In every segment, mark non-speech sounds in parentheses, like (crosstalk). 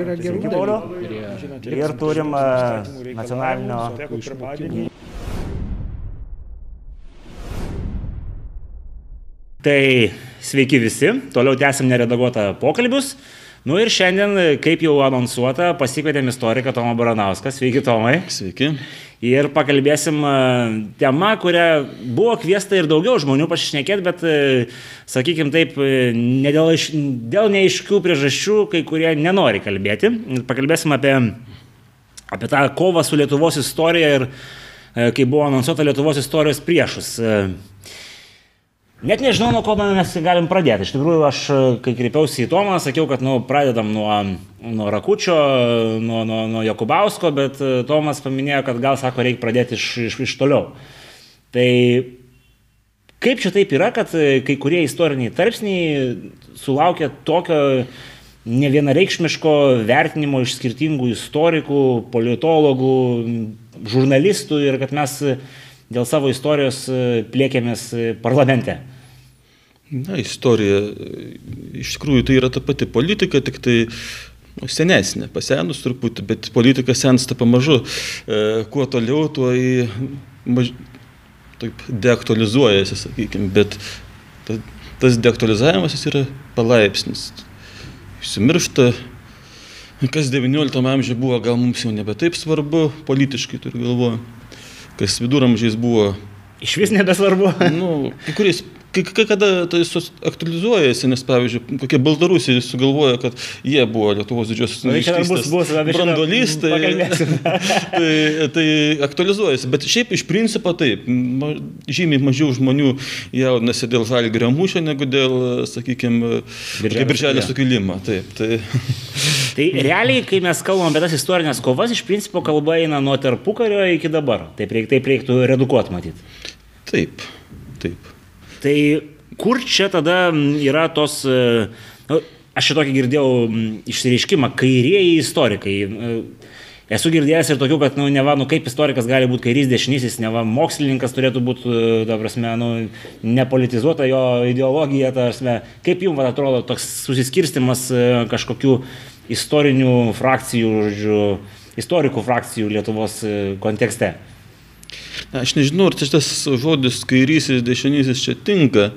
Yra gerų Pauliau. Ir turim e, nacionalinio. Tai sveiki visi, toliau tęsim neredaguotą pokalbius. Nu ir šiandien, kaip jau anonsuota, pasikvietėm istoriką Tomą Baranauską. Sveiki, Tomai. Sveiki. Ir pakalbėsim e, tema, kurią buvo kviesta ir daugiau žmonių pasišnekėti, bet, sakykime taip, e, ne dėl, iš- dėl neaiškių priežasčių kai kurie nenori kalbėti. Pakalbėsim apie, apie tą kovą su Lietuvos istorija ir e, kai buvo anonsuota Lietuvos istorijos priešus. Net nežinau, nuo ko mes galim pradėti. Iš tikrųjų, aš, e, kai kreipiausi į Tomą, sakiau, kad nu, pradedam nuo, nuo Rakučio, nuo, nuo, nuo Jokubausko, bet e, Tomas paminėjo, kad gal, sako, reikia pradėti iš, iš, iš toliau. Tai kaip čia taip yra, kad e, kai kurie istoriniai tarpsniai sulaukia tokio nevienareikšmiško vertinimo iš skirtingų istorikų, politologų, žurnalistų ir kad mes dėl savo istorijos plėkėmės e, parlamente. Na, istorija, iš tikrųjų, tai yra ta pati politika, tik tai nu, senesnė, pasenus truputį, bet politika sensta pamažu. E, kuo toliau, tuo į maž... taip deaktualizuojasi, sakykime, bet ta, tas deaktualizavimas jis yra palaipsnis. Išsimiršta, kas XIX amžiuje buvo, gal mums jau nebe taip svarbu, politiškai turiu galvoje, kas viduramžiais buvo Iš vis nebesvarbu. Nu, kai kuriais, kai, kai kada tai aktualizuojasi, nes pavyzdžiui, kokie baltarusiai sugalvoja, kad jie buvo Lietuvos didžiosios Na, čia dar bus- bus, apie šitą brandolys, tai, pakalbėsim. (laughs) tai, tai aktualizuojasi. Bet šiaip iš principo taip, ma, žymiai mažiau žmonių jaudinasi dėl žalgirio mūšio negu dėl, sakykime, Birželio sukilimo. Taip, tai, (laughs) Tai realiai, kai mes kalbam apie tas istorinės kovas, iš principo kalba eina nuo tarpukario iki dabar. Taip, reik, taip reiktų redukuoti matyti. taip, taip. Tai kur čia tada yra tos... e, Nu, aš šitokį girdėjau išsireiškimą kairieji istorikai. E, Esu girdėjęs ir tokių, kad, nu, neva, nu, kaip istorikas gali būti kairys dešinysis, neva, mokslininkas turėtų būti, e, ta prasme, nu, nepolitizuota jo ideologija, ta prasme, kaip jums atrodo toks susiskirstimas kažkokių istorinių frakcijų, žodžiu, istorikų frakcijų Lietuvos kontekste. Na, aš nežinau, ar čia tas žodis kairysis, dešinysis čia tinka.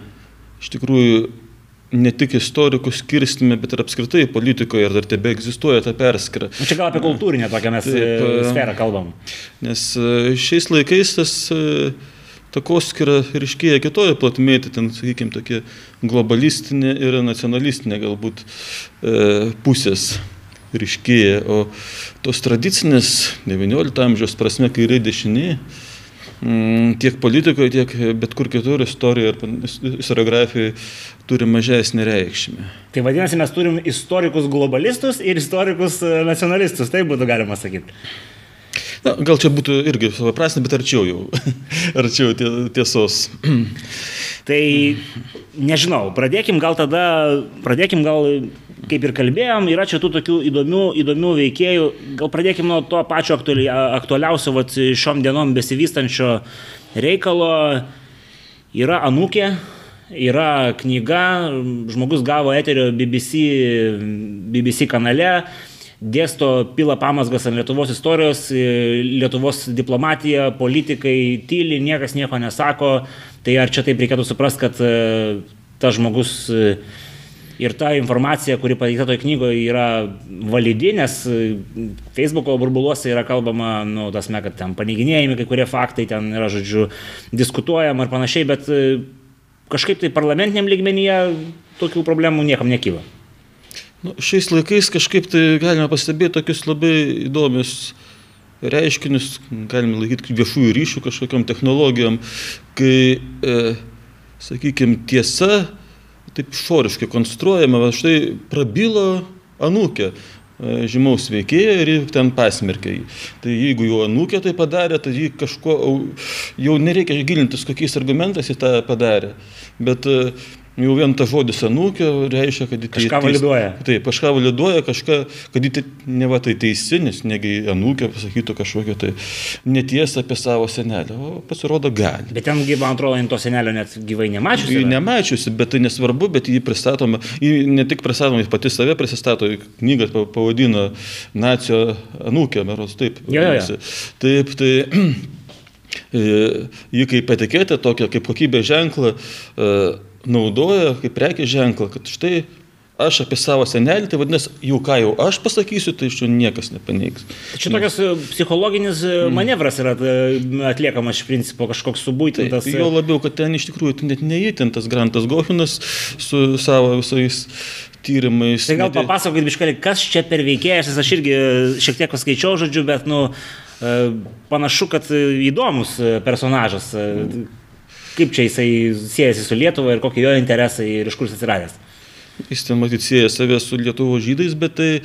Iš tikrųjų, ne tik istorikų skirstime, bet ir apskritai politikoje, ar dar tebe egzistuoja ta perskira. Nu, čia gal apie kultūrinę tokią mes Taip, Taip, e, sferą kalbam. Nes e, šiais laikais tas e, takoskira ryškėja kitoje platmėje, tai ten, sakykime, tokia globalistinė ir nacionalistinė galbūt e, pusės ryškėja, o tos tradicinės XIX amžiaus prasme kairė dešinė, mm, tiek politikoje, tiek bet kur kitur istorijoje ir istoriografijoje turi mažesnį reikšmę. Tai vadinasi, mes turim istorikus globalistus ir istorikus e, nacionalistus, tai būtų galima sakyti. Na, gal čia būtų irgi supaprastinti, bet arčiau jau, (laughs) arčiau tie, tiesos. Tai nežinau, pradėkim gal tada, pradėkim gal, kaip ir kalbėjom, yra čia tų tokių įdomių, įdomių veikėjų, gal pradėkim nuo to pačio aktuali, aktualiausio, vat, šiom dienom besivystančio reikalo. Yra anūkė, yra knyga, žmogus gavo eterio BBC, BBC kanale, dėsto pila pamasgas ant Lietuvos istorijos, e, Lietuvos diplomatija, politikai tyli, niekas nieko nesako. Tai ar čia taip reikėtų suprasti, kad e, tas žmogus e, ir ta informacija, kuri pateikta toje knygoje, yra validi, nes e, Facebook'o burbuluose yra kalbama, nu, tasme, kad ten paneiginėjami kai kurie faktai, ten yra, žodžiu, diskutuojama ir panašiai, bet e, kažkaip tai parlamentiniam lygmenyje tokių problemų niekam nekyla. Nu, šiais laikais kažkaip tai galime pastebėti tokius labai įdomius reiškinius, galime laikyti viešųjų ryšių kažkokiam technologijom, kai, e, sakykime, tiesa taip išoriškai konstruojama, va štai prabilo anūkė e, žymaus veikėjo ir ten pasmerkė jį. Tai jeigu jau anūkė tai padarė, tai jį kažko, au- jau nereikia gilintis, kokiais argumentais jį tą padarė. Bet e, jau vien tas žodis anūkė reiškia, kad kažką teis, validuoja. Taip, kažką validuoja, kažką, kad ji ne va tai teisi, nes negi anūkė pasakytų kažkokią tai netiesą apie savo senelę, o pasirodo gali. Bet ten, man atrodo, to senelio net gyvai nemačiusi. Jį nemačiusi, bet tai nesvarbu, bet jį pristatoma, jį ne tik pristatoma, jis pati save pristato, knygą pavadino nacio anūkė, meros, taip. Jo, jo, jo. Taip, tai (clears throat) jį kaip etiketę, tokią kaip kokybės ženklą. Uh, naudoja kaip prekės ženklą, kad štai aš apie savo senelį, tai vadinasi, jau ką jau aš pasakysiu, tai iš jo niekas nepaneigs. Čia tokias e, psichologinis e, mm. manevras yra e, atliekamas iš principo kažkoks subūtintas. Tai, jo labiau, kad ten iš tikrųjų net neįtintas Grantas Gofinas su savo visais tyrimais. Tai gal papasakokit, biškali, kas čia per veikėjas, aš irgi šiek tiek paskaičiau žodžiu, bet, nu, panašu, kad įdomus personažas. Mm kaip čia jisai siejasi su Lietuva ir kokie jo interesai ir iš kur jis atsiradęs. Jis ten matyt sieja save su Lietuvo žydais, bet tai e,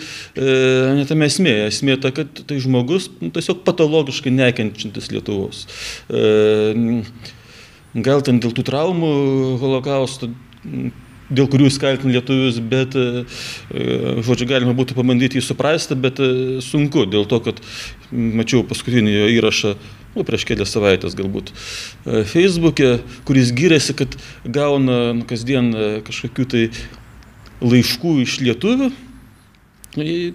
netame esmė. Esmė ta, kad tai žmogus nu, tiesiog patologiškai nekenčiantis Lietuvos. E, gal ten dėl tų traumų holokausto dėl kurių jis kaltina lietuvius, bet, e, žodžiu, galima būtų pabandyti jį suprasti, bet e, sunku, dėl to, kad mačiau paskutinį jo įrašą nu, prieš kelias savaitės galbūt, e, Facebook'e, kuris gyrėsi, kad gauna nu, kasdien e, kažkokių tai laiškų iš lietuvių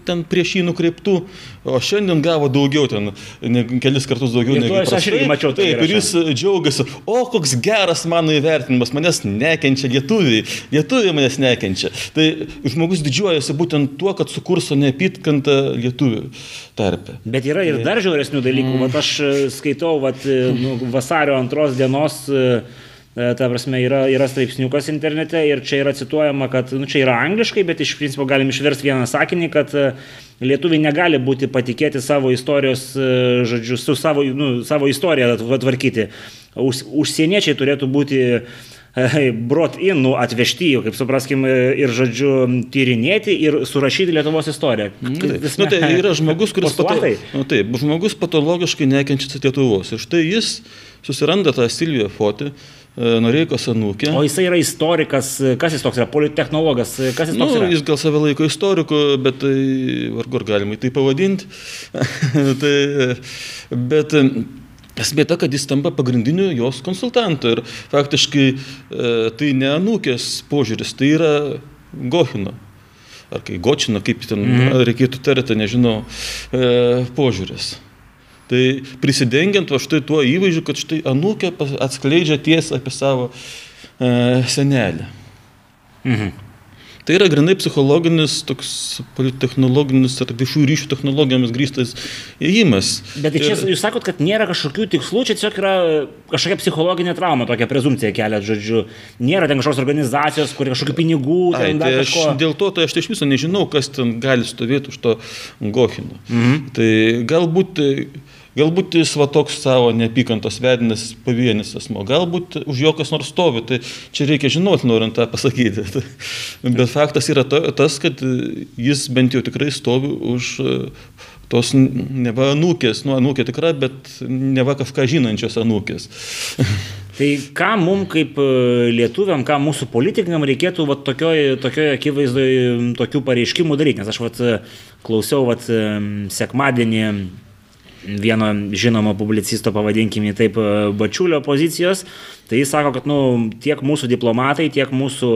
ten prieš jį nukreiptų, o šiandien gavo daugiau ten, ne, kelis kartus daugiau negu aš. Aš irgi mačiau tai. Taip, ir jis džiaugiasi, o koks geras mano įvertinimas, manęs nekenčia lietuviai, lietuviai manęs nekenčia. Tai žmogus didžiuojasi būtent tuo, kad sukurso neapytkantą lietuvių tarpę. Bet yra ir dar žiauresnių dalykų, mm. vat aš e, skaitau vat, e, nu, vasario antros dienos uh, ta prasme, yra, yra straipsniukas internete ir čia yra cituojama, kad, nu, čia yra angliškai, bet iš principo galim išversti vieną sakinį, kad e, lietuviai negali būti patikėti savo istorijos, e, žodžiu, su savo, nu, savo istoriją tvarkyti. Už, užsieniečiai turėtų būti brought in, nu, atvežti, kaip supraskim, ir, žodžiu, tyrinėti ir surašyti Lietuvos istoriją. Taip, nu, tai yra (laughs) žmogus, kuris pato, nu, taip, žmogus patologiškai nekenčiasi Lietuvos. Ir štai jis susiranda tą Silviją Fotį, E, Noreikos anūkė. O jisai yra istorikas, kas jis toks yra, politechnologas, kas jis toks nu, yra? Jis gal save laiko istoriku, bet tai vargu ar galima (laughs) tai pavadinti. tai, bet esmė ta, kad jis tampa pagrindiniu jos konsultantu ir faktiškai e, tai ne anūkės požiūris, tai yra Gohino. Ar kai Gočino, kaip ten mm -hmm. reikėtų tarti, nežinau, e, požiūris. Tai prisidengiant va štai tuo įvaizdžiu, kad štai anūkė atskleidžia tiesą apie savo e, senelį. Mhm. Tai yra grinai psichologinis, toks technologinis ar viešų ryšių technologijomis grįstas įėjimas. Bet tai čia ir... jūs sakot, kad nėra kažkokių tikslų, čia tiesiog yra kažkokia psichologinė trauma, tokia prezumcija kelia, žodžiu. Nėra ten kažkokios organizacijos, kur kažkokių pinigų. Ai, tai aš, kažko... Dėl to tai aš iš viso nežinau, kas ten gali stovėti už to Gochino. Mhm. Tai galbūt tai Galbūt jis va toks savo neapykantos vedinas pavienis asmo, galbūt už jo kas nors stovi, tai čia reikia žinoti, norint tą pasakyti. (laughs) Bet faktas yra to, tas, kad jis bent jau tikrai stovi už e, tos neva anūkės, nu anūkė tikra, bet neva kažką žinančios anūkės. (laughs) Tai ką mums kaip e, lietuviam, ką mūsų politikam reikėtų va, tokioje tokio akivaizdoje tokių pareiškimų daryti, nes aš vat, klausiau vat, sekmadienį vieno žinomo publicisto, pavadinkime taip, e, bačiulio pozicijos, tai jis sako, kad nu, tiek mūsų diplomatai, tiek mūsų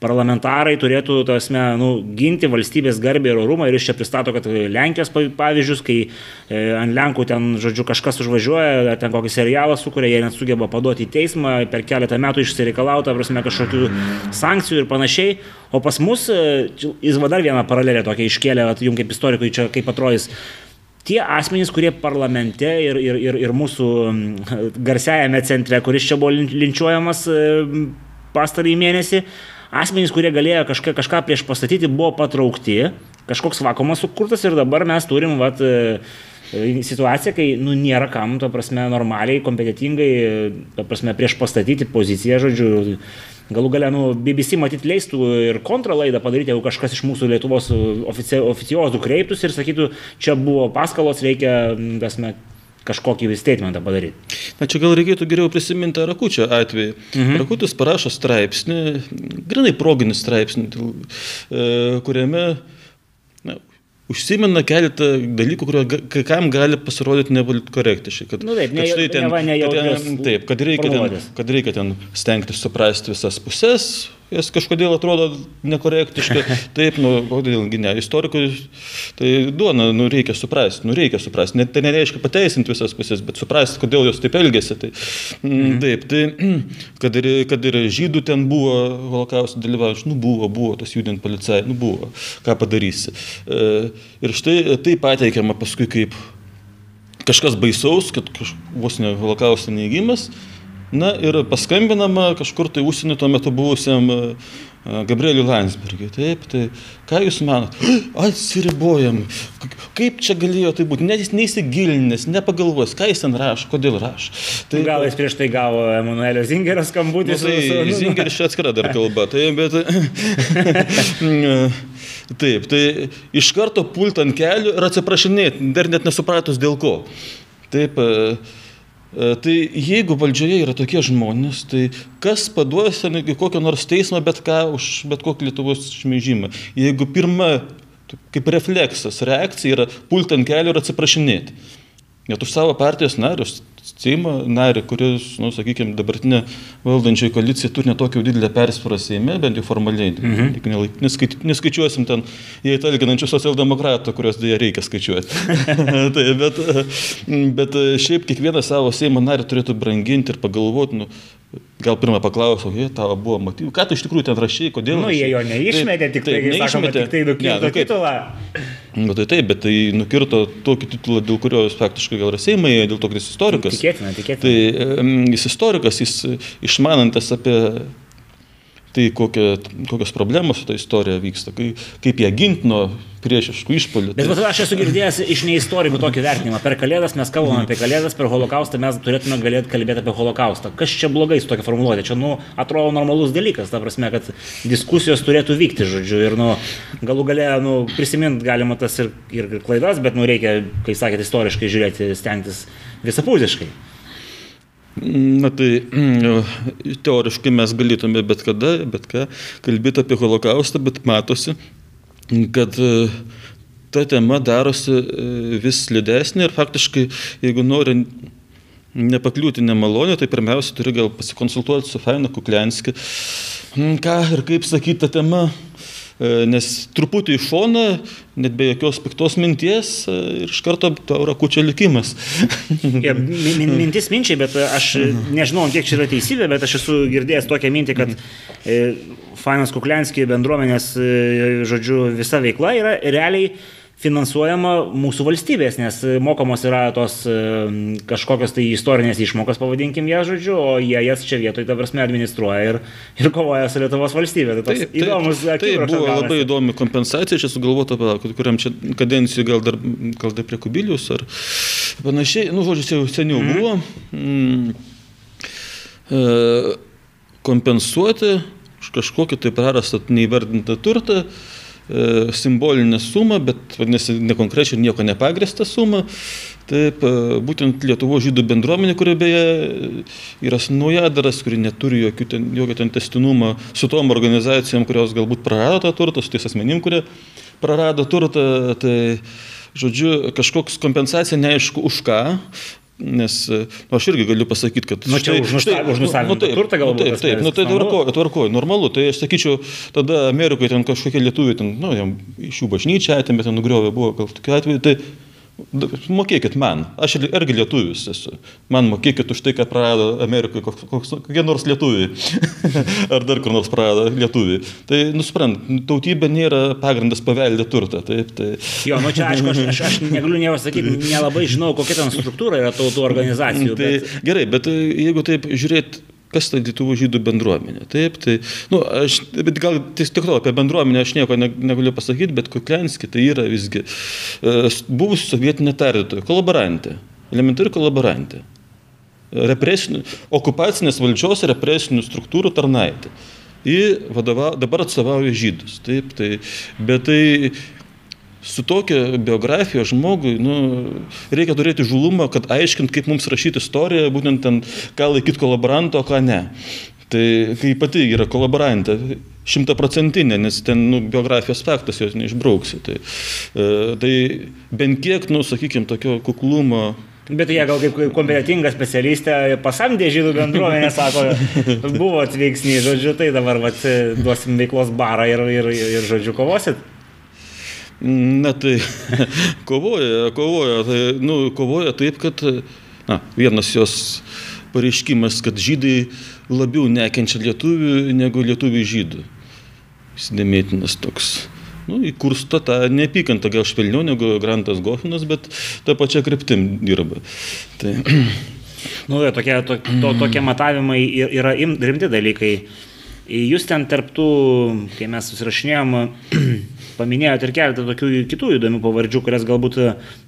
parlamentarai turėtų, tasme, nu, ginti valstybės garbę ir orumą ir jis čia pristato, kad Lenkijos pavyzdžius, kai e, ant Lenkų ten, žodžiu, kažkas užvažiuoja, ten kokį serialą sukuria, jie net sugeba paduoti į teismą, per keletą metų išsireikalauta, prasme, kažkokių sankcijų ir panašiai. O pas mus, e, jis va dar vieną paralelę tokia iškėlė, jums kaip istorikui čia kaip atrodys tie asmenys, kurie parlamente ir, ir, ir, ir mūsų garsiajame centre, kuris čia buvo linčiuojamas pastarąjį mėnesį, asmenys, kurie galėjo kažką, kažką prieš pastatyti, buvo patraukti, kažkoks vakumas sukurtas ir dabar mes turim vat, situaciją, kai nu, nėra kam, to prasme, normaliai, kompetitingai, to prasme, prieš pastatyti poziciją, žodžiu, Galų galę, nu, BBC matyt leistų ir kontralaidą padaryti, jeigu kažkas iš mūsų Lietuvos ofici oficiozų kreiptųsi ir sakytų, čia buvo paskalos, reikia, tasme, kažkokį statementą padaryti. Na čia gal reikėtų geriau prisiminti Rakučio atvejį. Mhm. Rakutis parašo straipsnį, grinai proginį straipsnį, e, kuriame užsimena keletą dalykų, kurio kai kam gali pasirodyti nepolitkorektiškai. Kad, nu, taip, ne, kad štai ten, ne, ne, kad, ten, taip, kad reikia, ten, kad reikia ten stengtis suprasti visas pusės, jas kažkodėl atrodo nekorektiškai. (laughs) Taip, nu, kodėlgi ne, istorikui tai duona, nu, reikia suprasti, nu, reikia suprasti. Net tai nereiškia pateisinti visas pusės, bet suprasti, kodėl jos taip elgėsi. Tai, mm, mhm. Taip, tai (clears throat) kad ir, kad ir žydų ten buvo holokausto dalyvaujančių, nu, buvo, buvo tas judint policai, nu, buvo, ką padarysi. E, ir štai tai pateikiama paskui kaip kažkas baisaus, kad vos ne holokausto neįgymas. Na ir paskambinama kažkur tai užsienio tuo metu buvusiam e, e, Gabrieliu Landsbergiui. Taip, tai ką jūs manot? (gasps) Atsiribojam. Kaip čia galėjo tai būti? Net jis neįsigilinęs, nepagalvos, ką jis ten rašo, kodėl rašo. Tai, Gal jis prieš tai gavo Emanuelio Zingerio skambutį. Nu, tai su, nu, Zingeris čia atskira dar kalba. Tai, bet, (laughs) taip, tai iš karto pult ant kelių ir atsiprašinėti, dar net nesupratus dėl ko. Taip, E, tai jeigu valdžioje yra tokie žmonės, tai kas paduos ten į kokio nors teismą bet ką už bet kokį Lietuvos šmeižimą. Jeigu pirma, kaip refleksas, reakcija yra pulti ant kelių ir atsiprašinėti. Net už savo partijos narius Seimo narį, kuris, nu, sakykime, dabartinė valdančioji koalicija turi netokią didelę persvarą Seime, bent jau formaliai. Mhm. Neskait, neskaičiuosim ten jie talginančių socialdemokratų, kuriuos dėja reikia skaičiuoti. (laughs) tai, bet, bet šiaip kiekvieną savo Seimo narį turėtų branginti ir pagalvoti, nu, Gal pirmą paklausiau, jie tavo buvo motyvų, ką tu iš tikrųjų ten rašai, kodėl? Nu, jie jo neišmetė, tik tai, tai neišmetė, tik tai nukirto ne, nu, titulą. Nu, tai taip, bet tai nukirto tokį titulą, dėl kurio jis faktiškai gal yra Seimai, dėl to, kad jis istorikas. Tikėtina, tikėtina. Tai jis istorikas, jis išmanantis apie tai kokia, kokios problemos su ta istorija vyksta, kai, kaip ją ginti nuo priešiškų išpolių. Bet tai... aš esu girdėjęs iš neistorikų tokį vertinimą. Per kalėdas mes kalbame apie kalėdas, per holokaustą mes turėtume galėti kalbėti apie holokaustą. Kas čia blogai su tokia formuluotė? Čia, nu, atrodo normalus dalykas, ta prasme, kad diskusijos turėtų vykti, žodžiu, ir, nu, galų galę, nu, prisiminti galima tas ir, ir klaidas, bet, nu, reikia, kai sakėte, istoriškai žiūrėti, stengtis visapusiškai. Na tai (clears throat) teoriškai mes galėtume bet kada, bet ką kalbėti apie holokaustą, bet matosi, kad e, ta tema darosi e, vis slidesnė ir faktiškai, jeigu nori nepakliūti nemalonę, tai pirmiausia turi gal pasikonsultuoti su Faina Kuklenski, ką ir kaip sakyti tą temą nes truputį į šoną, net be jokios piktos minties e, ir iš karto tau rakučio likimas. (laughs) ja, mintis minčiai, bet aš nežinau, kiek čia yra teisybė, bet aš esu girdėjęs tokią mintį, kad e, Fainas Kuklenski bendruomenės, žodžiu, visa veikla yra realiai finansuojama mūsų valstybės, nes mokamos yra tos e, kažkokios tai istorinės išmokos, pavadinkim ją žodžiu, o jie jas čia vietoje, ta prasme, administruoja ir, ir kovoja su Lietuvos valstybė. Tai taip, įdomus taip, tai buvo gaunasi. labai įdomi kompensacija, čia sugalvota, kuriam čia kadencijų gal dar, gal dar prie kubilius ar panašiai, nu, žodžiu, jau seniau mm. buvo. Mm, e, kompensuoti kažkokį tai prarastą neįvardintą turtą E, simbolinę sumą, bet vadinasi nekonkrečiai ir nieko nepagristą sumą. Taip, e, būtent Lietuvo žydų bendruomenė, kuri beje yra naujadaras, kuri neturi jokių ten, jokio ten testinumo su tom organizacijom, kurios galbūt prarado tą turtą, su tais asmenim, kurie prarado turtą. Tai, žodžiu, kažkoks kompensacija neaišku už ką, Nes nu, aš irgi galiu pasakyti, kad... Nu, čia už nusavinimą nu, taip, turtą galbūt. Taip, taip, nu, tai tvarkoju, tvarkoju, normalu. Tai aš sakyčiau, tada Amerikoje ten kažkokie lietuviai, ten, nu, iš jų bažnyčią atėmė, ten nugriovė, buvo gal tokiu atveju. Tai, Mokėkit man, aš irgi lietuvis esu. Man mokėkit už tai, kad prarado Amerikoje kokie nors lietuviai. (laughs) Ar dar kur nors prarado lietuviai. Tai, nusprant, tautybė nėra pagrindas paveldė turtą. Taip, tai... Jo, nu čia aišku, aš, aš, aš negaliu nieko sakyti, nelabai žinau, kokia ten struktūra yra tautų organizacijų. (laughs) Tai, bet... Gerai, bet jeigu taip žiūrėt kas ta Lietuvų žydų bendruomenė. Taip, tai, nu, aš, bet gal tik to apie bendruomenę aš nieko ne, negaliu pasakyti, bet Kuklenski tai yra visgi uh, buvusi sovietinė tardytoja, kolaborantė, elementari kolaborantė, okupacinės valdžios represinių struktūrų tarnaitė. Ji vadova, dabar atstovauja žydus. Taip, tai, bet tai su tokia biografija žmogui, nu, reikia turėti žulumą, kad aiškint, kaip mums rašyti istoriją, būtent ten, ką laikyti kolaboranto, ką ne. Tai kai pati yra kolaborantė, šimtaprocentinė, nes ten nu, biografijos faktas jos neišbrauksi. Tai, e, tai bent kiek, nu, sakykime, tokio kuklumo Bet jie gal kaip kompetitinga specialistė pasamdė žydų bendruomenę, sako, buvo veiksniai, žodžiu, tai dabar vat, duosim veiklos barą ir, ir, ir žodžiu, kovosit. Na tai kovoja, kovoja, tai, nu, kovoja taip, kad na, vienas jos pareiškimas, kad žydai labiau nekenčia lietuvių negu lietuvių žydų. Jis nemėtinas toks nu, įkursto tą neapykantą, gal švelniau negu Grantas Gofinas, bet tą pačią kryptim dirba. Tai... Nu, tokie, to, to, tokie matavimai yra rimti dalykai. Jūs ten tarptų, kai mes susirašinėjom, paminėjote ir keletą tokių kitų įdomių pavardžių, kurias galbūt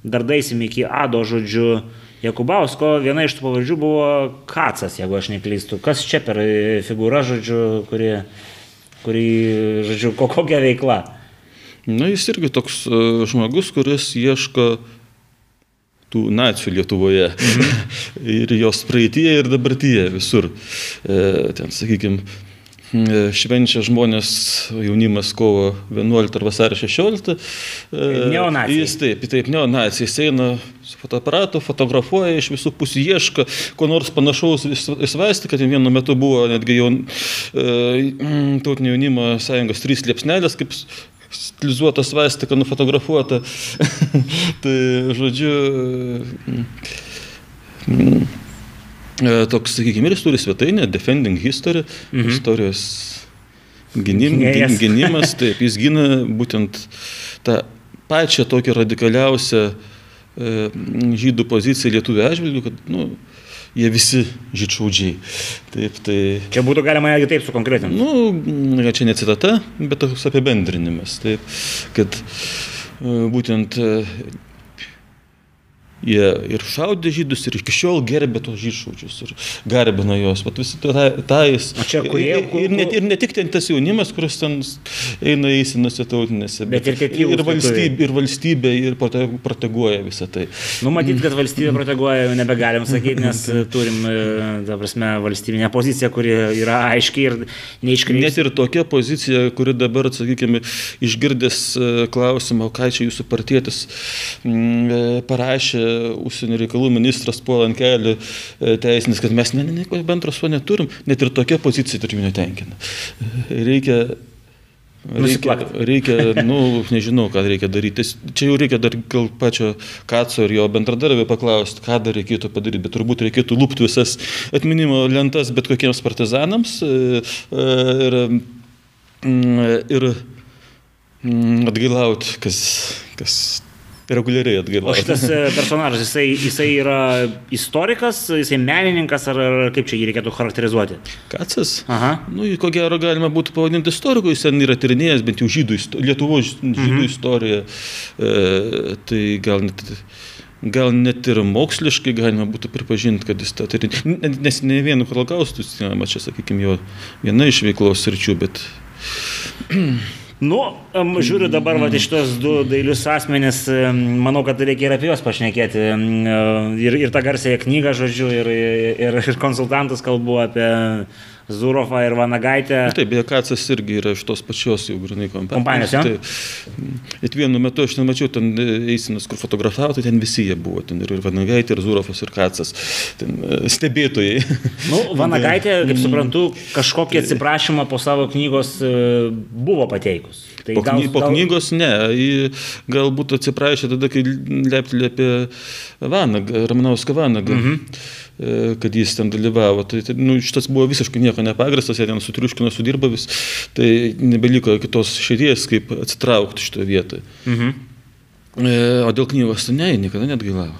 dar daisim iki Ado žodžių Jakubausko. Viena iš tų pavardžių buvo Kacas, jeigu aš neklystu. Kas čia per figūra, žodžiu, kuri, kuri žodžiu, kokia veikla? Na, jis irgi toks uh, žmogus, kuris ieško tų nacijų Lietuvoje. Mhm. (laughs) ir jos praeitie ir dabartyje visur. E, ten, sakykime, švenčia žmonės, jaunimas kovo 11 ar vasario 16. E, neonacijai. Jis taip, taip, neonacijai. Jis eina su fotoaparatu, fotografuoja, iš visų pusių ieško, ko nors panašaus įsivesti, kad vienu metu buvo netgi jau e, tautinio jaunimo sąjungos trys liepsnelės, kaip stilizuota svastika nufotografuota. (laughs) tai, žodžiu, mm, e, toks, sakykime, ir jis turi svetainę Defending History, mhm. istorijos gynim, gyn, gynimas, (laughs) taip, jis gina būtent tą pačią tokią radikaliausią e, žydų poziciją lietuvių atžvilgių, kad, nu, jie visi žydšaudžiai. Taip, tai... Čia būtų galima netgi taip sukonkretinti. Nu, čia ne citata, bet toks apibendrinimas. Taip, kad e, būtent e, Jie ir šaudė žydus, ir iki šiol gerbė tos žydšaudžius, ir garbino juos. Vat visi tą, tą jis. O čia kurie? Ir, ir, ne, ir ne tik ten tas jaunimas, kuris ten eina įsinose tautinėse, bet, bet ir, ir, valstybė, ir valstybė, ir proteguoja visą tai. Numatyt, kad valstybė proteguoja, jau nebegalim sakyti, nes (laughs) turim, e, ta prasme, valstybinę poziciją, kuri yra aiškiai ir neiškreipta. Net ir tokia pozicija, kuri dabar, sakykime, išgirdęs e, klausimą, ką čia jūsų partietis e, parašė užsienio reikalų ministras puola ant kelių e, teisinis, kad mes ne, ne, nieko bendro su neturim, net ir tokia pozicija turim netenkina. Reikia Reikia, reikia, nu, nežinau, ką reikia daryti. Čia jau reikia dar gal pačio Kaco ir jo bendradarbio paklausti, ką dar reikėtų padaryti, bet turbūt reikėtų lūpti visas atminimo lentas bet kokiems partizanams e, e, ir, mm, ir mm, atgailauti, kas, kas reguliariai atgailauja. O šitas e, personažas, jisai, jisai yra istorikas, jisai menininkas, ar, ar kaip čia jį reikėtų charakterizuoti? Kacas? Aha. Nu, ko gero galima būtų pavadinti istoriku, jis ten yra tyrinėjęs bent jau žydų, Lietuvos žydų mhm. istoriją. E, tai gal net gal net ir moksliškai galima būtų pripažinti, kad jis tą turi. Nes ne vienu holokaustu, čia, sakykime, jo viena iš veiklos sričių, bet (clears throat) Nu, žiūriu dabar va, iš tos du dailius asmenis, manau, kad reikia ir apie juos pašnekėti. Ir, ir tą garsąją knygą, žodžiu, ir, ir, ir konsultantus kalbu apie Zurovą ir Vanagaitę. Nu, taip, beje, Kacas irgi yra iš tos pačios jau grinai kompanijos. Kompanijos? Tai, ir vienu metu aš nemačiau ten eisinas, kur fotografavo, tai ten visi jie buvo. Ten ir Vanagaitė, ir Zurovas, ir Kacas. Ten e, stebėtojai. (laughs) Nu, Vanagaitė, kaip suprantu, kažkokį tai- atsiprašymą po savo knygos e, buvo pateikus. Tai po, gal, po knygos ne, galbūt atsiprašė tada, kai leptelė apie Vanagą, Ramanauską Vanagą. Mhm kad jis ten dalyvavo. Tai, tai nu, šitas buvo visiškai nieko nepagristas, jie ten sutriuškino, sudirba vis, tai nebeliko kitos širdies, kaip atsitraukti šitoje vietoje. Mhm. E, o dėl knygos, tai ne, niekada net gailavo.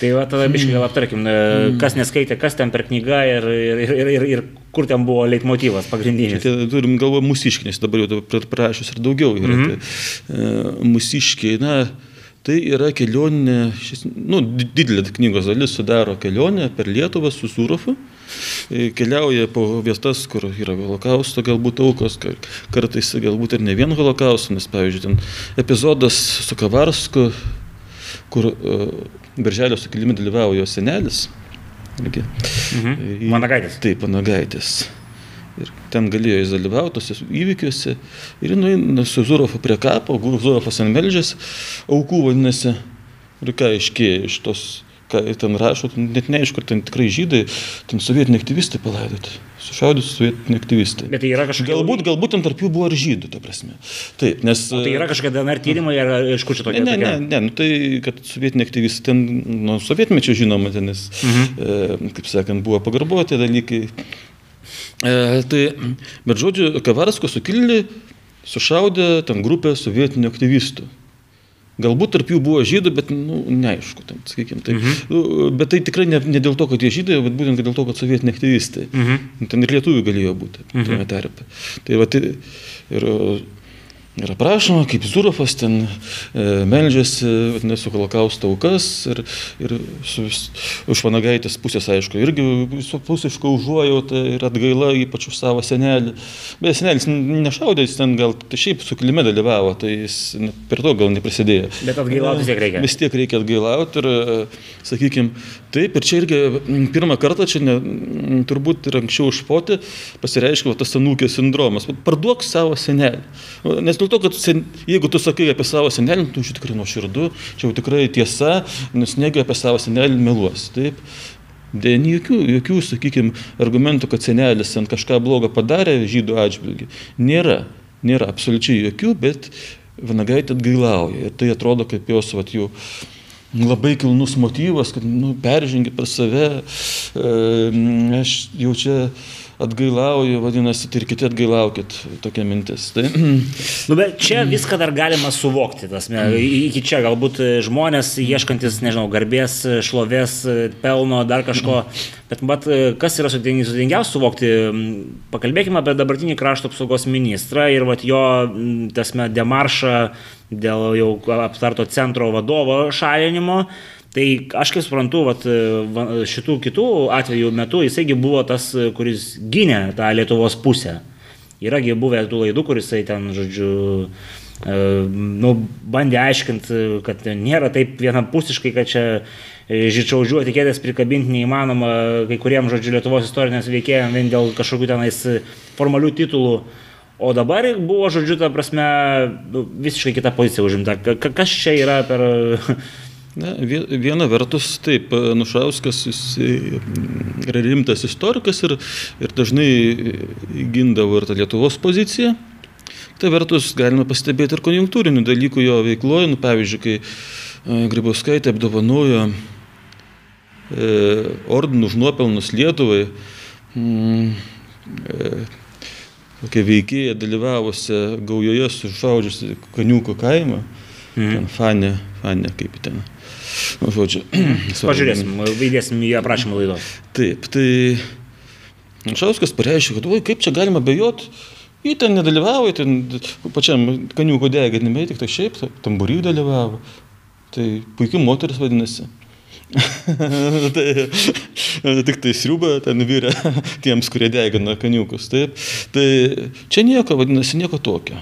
Tai va, tada biškai gal aptarkim, e, mhm. kas neskaitė, kas ten per knygą ir, ir, ir, ir, ir kur ten buvo leitmotyvas pagrindinis. Tai, turim galvoje mūsiškinis, dabar jau prašus ir daugiau yra. Mhm. Tai, e, mūsiškiai, na, Tai yra kelionė, šis, nu, didelė knygos dalis sudaro kelionė per Lietuvą su Surofu. e, keliauja po vietas, kur yra holokausto galbūt aukos, kartais galbūt ir ne vien holokausto, nes pavyzdžiui, ten epizodas su Kavarsku, kur uh, Birželio sukilime dalyvavo jo senelis. Irgi. Mhm. Managaitis. Taip, Managaitis. Ir ten galėjo jis dalyvauti tose įvykiuose. Ir nueina su Zurofu prie kapo, Zurofas ant melžės, aukų vadinasi. Ir ką iškėja iš tos, ką ten rašo, net neaišku, ten tikrai žydai, ten sovietiniai aktyvistai palaidoti. Sušaudyti sovietiniai aktyvistai. Bet tai yra kažkokia... Galbūt, galbūt ten tarp jų buvo ir žydų, ta prasme. Taip, nes... O tai yra kažkokia DNR tyrimai, ar iš kur čia tokia? Ne, ne, ne, ne, nu, tai, kad sovietiniai aktyvistai ten, nuo sovietmečio žinoma, ten, nes, mhm. e, kaip sakant, buvo pagarbuoti dalykai. E, tai, bet žodžiu, Kavarsko sukilėlį sušaudė ten grupę sovietinių aktyvistų. Galbūt tarp jų buvo žydų, bet nu, neaišku, ten, sakykime. Tai, mhm. Nu, bet tai tikrai ne, ne dėl to, kad jie žydai, bet būtent dėl to, kad sovietiniai aktyvistai. Mhm. Ten ir lietuvių galėjo būti mhm. tame tarpe. Tai, va, tai, ir, yra prašoma, kaip Zurofas ten e, meldžiasi, vadinasi, su holokausto aukas ir, ir su, už vanagaitės pusės, aišku, irgi pusiško užuojautą ir atgaila ypač už savo senelį. Bet senelis nešaudė, jis ten gal tai šiaip sukilime dalyvavo, tai jis per to gal neprisidėjo. Bet atgailauti vis tiek reikia. Vis tiek reikia atgailauti ir, e, sakykime, taip, ir čia irgi pirmą kartą, čia ne, turbūt ir anksčiau užpoti, pasireiškia tas anūkės sindromas. Parduok savo senelį. Nes dėl to, kad sen, jeigu tu sakai apie savo senelį, tu iš tikrųjų nuoširdu, čia jau tikrai tiesa, nes negi apie savo senelį meluos. Taip. Dėl jokių, jokių, sakykime, argumentų, kad senelis ten kažką blogo padarė žydų atžvilgių. Nėra. Nėra absoliučiai jokių, bet Vanagaitė atgailauja. Ir tai atrodo kaip jos vat, jų labai kilnus motyvas, kad nu, peržengi per save. E, aš jau čia atgailauju, vadinasi, tai ir kiti atgailaukit, tokia mintis. Tai... (clears throat) Nu, bet čia viską dar galima suvokti, tas, iki čia galbūt žmonės ieškantis, nežinau, garbės, šlovės, pelno, dar kažko, bet mat, kas yra sudėtingiausia suvokti, pakalbėkime apie dabartinį krašto apsaugos ministrą ir vat, jo, tasme, demaršą dėl jau aptarto centro vadovo šalinimo. Tai aš kaip suprantu, vat, šitų kitų atvejų metu jisaigi buvo tas, kuris gynė tą Lietuvos pusę. Yragi buvę tų laidų, kuris ten, žodžiu, e, nu, bandė aiškinti, kad nėra taip vienapusiškai, kad čia žičiaužių etiketės prikabinti neįmanoma kai kuriems, žodžiu, Lietuvos istorinės veikėjams vien dėl kažkokių tenais formalių titulų. O dabar buvo, žodžiu, ta prasme, nu, visiškai kita pozicija užimta. Kas čia yra per Na, viena vertus, taip, Nušauskas jis yra rimtas istorikas ir, ir dažnai gindavo ir tą Lietuvos poziciją. Tai vertus galima pastebėti ir konjunktūrinių dalykų jo veikloje. Nu, pavyzdžiui, kai e, Grybauskaitė apdovanojo e, ordinų už nuopelnus Lietuvai, mm, e, tokia veikėja dalyvavusi gaujoje sušaudžiusi Kaniuko kaimą, mm. ten Fanė, Fanė kaip ten Nu, žodžiu. Pažiūrėsim, įdėsim į aprašymą laidos. Taip, tai Šauskas pareiškė, kad, oi, kaip čia galima bejoti, jį ten nedalyvavo, ten pačiam kaniuko deginime, tik tai šiaip, tambury dalyvavo. Tai puikiai moteris vadinasi. tai, tik tai sriubą ten vyrė tiems, kurie degina kaniukus. Taip. Tai čia nieko, vadinasi, nieko tokio.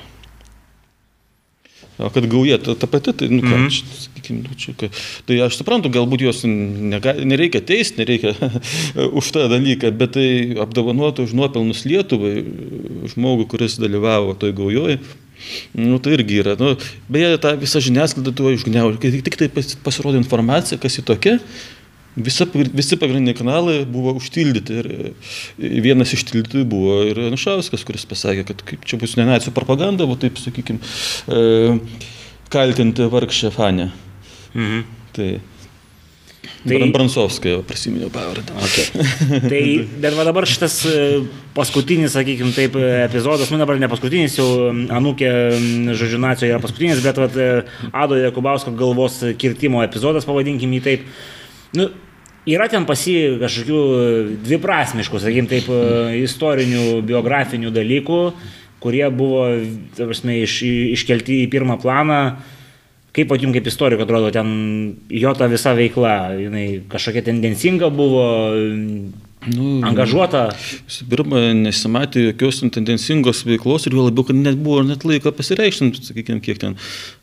O kad gauja ta, ta pati, tai, nu, ką, mm -hmm. sakykime, nu, čia, ka, tai aš suprantu, galbūt jos nega, nereikia teisti, nereikia (laughs) už tą dalyką, bet tai apdovanoti už nuopelnus Lietuvai, žmogų, kuris dalyvavo toj gaujoje, nu, tai irgi yra. Nu, beje, tą visą žiniasklaidą tuo išgniaužė, tik tai pasirodė informacija, kas į tokia, Visa, visi pagrindiniai kanalai buvo užtildyti ir vienas iš tildytojų buvo ir Nušauskas, kuris pasakė, kad kaip čia bus ne nacijų propaganda, o taip, sakykime, kaltinti vargšę Fanę. Mhm. Tai Tai Bransovskaja, prisiminiau pavardę. Okay. Tai bet va dabar šitas e, paskutinis, sakykime, taip, epizodas, nu dabar ne paskutinis, jau Anukė, žodžiu, nacijoje yra paskutinis, bet va, e, Ado Jakubausko galvos kirtimo epizodas, pavadinkim jį taip. Nu, Yra ten pasi kažkokių dviprasmiškų, sakykim, taip, e, istorinių, biografinių dalykų, kurie buvo, prasme, iš, iškelti į pirmą planą. Kaip pat jums kaip istoriko atrodo, ten jo ta visa veikla, jinai kažkokia tendencinga buvo, nu, angažuota. Visų pirma, nesimatė jokios tendencingos veiklos ir jo labiau, kad net buvo net laiko pasireikšti, sakykime, kiek ten,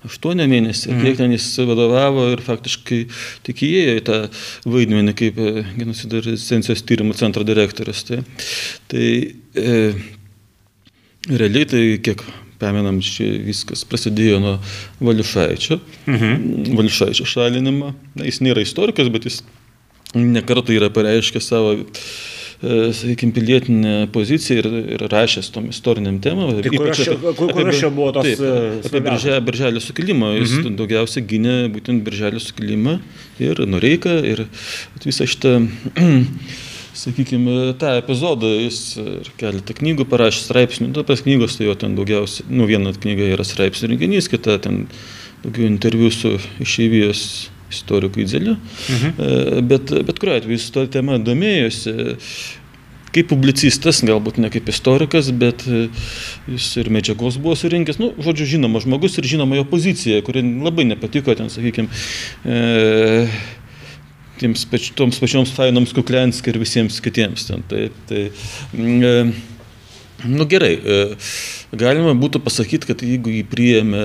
aštuonio mėnesį, mm. kiek ten jis vadovavo ir faktiškai tik įėjo į tą vaidmenį kaip e, genocido rezistencijos tyrimų centro direktorius. Tai, tai e, realiai tai kiek Pamenam, čia viskas prasidėjo nuo Valiušaičio, mhm. Valiušaičio šalinimo. Na, jis nėra istorikas, bet jis nekartą yra pareiškęs savo e, sakykime, pilietinę poziciją ir, ir rašęs tom istoriniam temam. Tai kur aš čia buvo tos... Taip, e, apie birželio, birželio sukilimą. Jis mhm. daugiausia gynė būtent birželio sukilimą ir Noreiką ir visą šitą (clears throat) sakykime, tą epizodą jis ir keletą knygų parašė straipsnių, nu, tas knygos tai jo ten daugiausiai, nu viena knyga yra straipsnių renginys, kita ten daugiau interviu su išeivijos istoriku Idzeliu, mhm. E, bet, bet kuriuo atveju jis to tema domėjosi, kaip publicistas, galbūt ne kaip istorikas, bet e, jis ir medžiagos buvo surinkęs, nu, žodžiu, žinoma žmogus ir žinoma jo pozicija, kuri labai nepatiko ten, sakykime, e, tiems pač, toms pačioms fainoms Kuklensk ir visiems kitiems. Ten, tai, tai, mm, e, nu gerai, e, galima būtų pasakyti, kad jeigu jį priėmė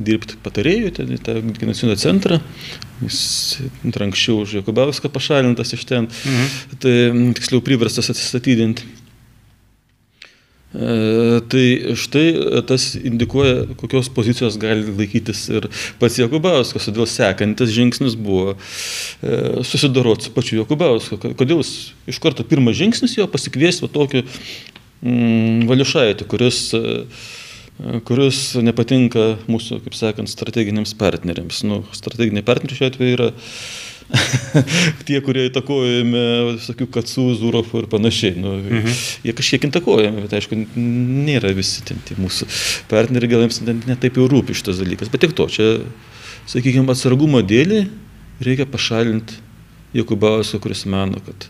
dirbti patarėjų, ten į tą genocido centrą, jis anksčiau už Jokubauską pašalintas iš ten, mhm. tai tiksliau priverstas atsistatydinti. E, tai štai tas indikuoja, kokios pozicijos gali laikytis ir pats Jokubauskas, todėl sekantis žingsnis buvo e, susidoroti su pačiu Jokubausku. Kodėl jis iš karto pirmas žingsnis jo pasikviesti tokį mm, valiušaitį, kuris e, kuris nepatinka mūsų, kaip sakant, strateginiams partneriams. Nu, strateginiai partneriai šiuo atveju yra (laughs) tie, kurie įtakojami, visokių Katsų, Zurofų ir panašiai. Nu, mhm. Jie kažkiek įtakojami, bet aišku, nėra visi ten tie mūsų partneriai, gal jiems netaip jau rūpi šitas dalykas. Bet tik to, čia, sakykime, atsargumo dėlį reikia pašalinti Jokubausą, kuris mano, kad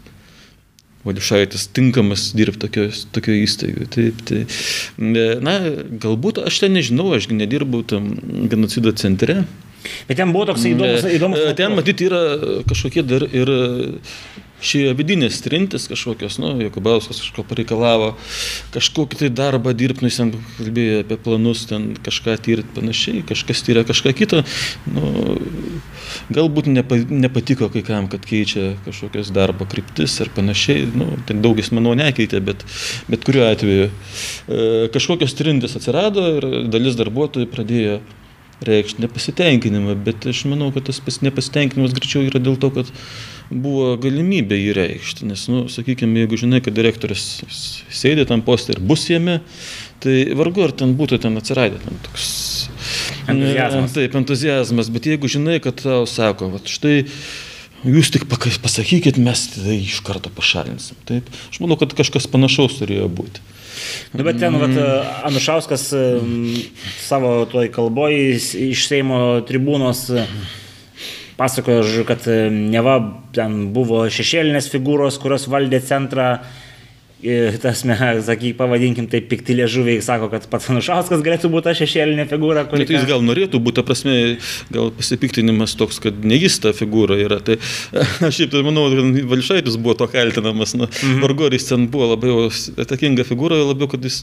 Valiušaitis tinkamas dirbti tokio, įstaigoje. Taip, tai, na, galbūt aš ten nežinau, aš nedirbau tam genocido centre. Bet ten buvo toks įdomus. įdomus ten matyti yra kažkokie dar ir šie vidinės trintis kažkokios, nu, Jokubauskas kažko pareikalavo, kažkokį tai darbą dirbti, nu, jis ten kalbėjo apie planus, ten kažką tyrti panašiai, kažkas tyrė kažką kitą. Nu, galbūt nepa, nepatiko kai kam, kad keičia kažkokias darbo kryptis ir panašiai, nu, ten daugis, manau, nekeitė, bet, bet kuriuo atveju e, kažkokios trintis atsirado ir dalis darbuotojų pradėjo reikšti nepasitenkinimą, bet aš manau, kad tas nepasitenkinimas greičiau yra dėl to, kad buvo galimybė jį reikšti. Nes, nu, sakykime, jeigu žinai, kad direktorius sėdė tam postė ir bus jame, tai vargu ar ten būtų ten atsiradę ten toks entuzijazmas. Taip, entuzijazmas, bet jeigu žinai, kad tau sako, va, štai jūs tik pasakykit, mes tai iš karto pašalinsim. Taip, aš manau, kad kažkas panašaus turėjo būti. Nu, bet ten, vat, Anušauskas savo toj kalboj iš Seimo tribūnos pasakojo, kad neva ten buvo šešėlinės figūros, kurios valdė centrą tas, sakyk, pavadinkim, taip pikti liežuviai sako, kad pats Anušauskas galėtų būti ta šešėlinė figūra, kuri... Tai jis gal norėtų būti, ta prasme, gal pasipiktinimas toks, kad ne jis ta figūra yra. Tai (laughs) aš šiaip tai manau, kad Valšaitis buvo to kaltinamas, nu, mhm. Vargoris ten buvo labai atakinga figūra, labiau, kad jis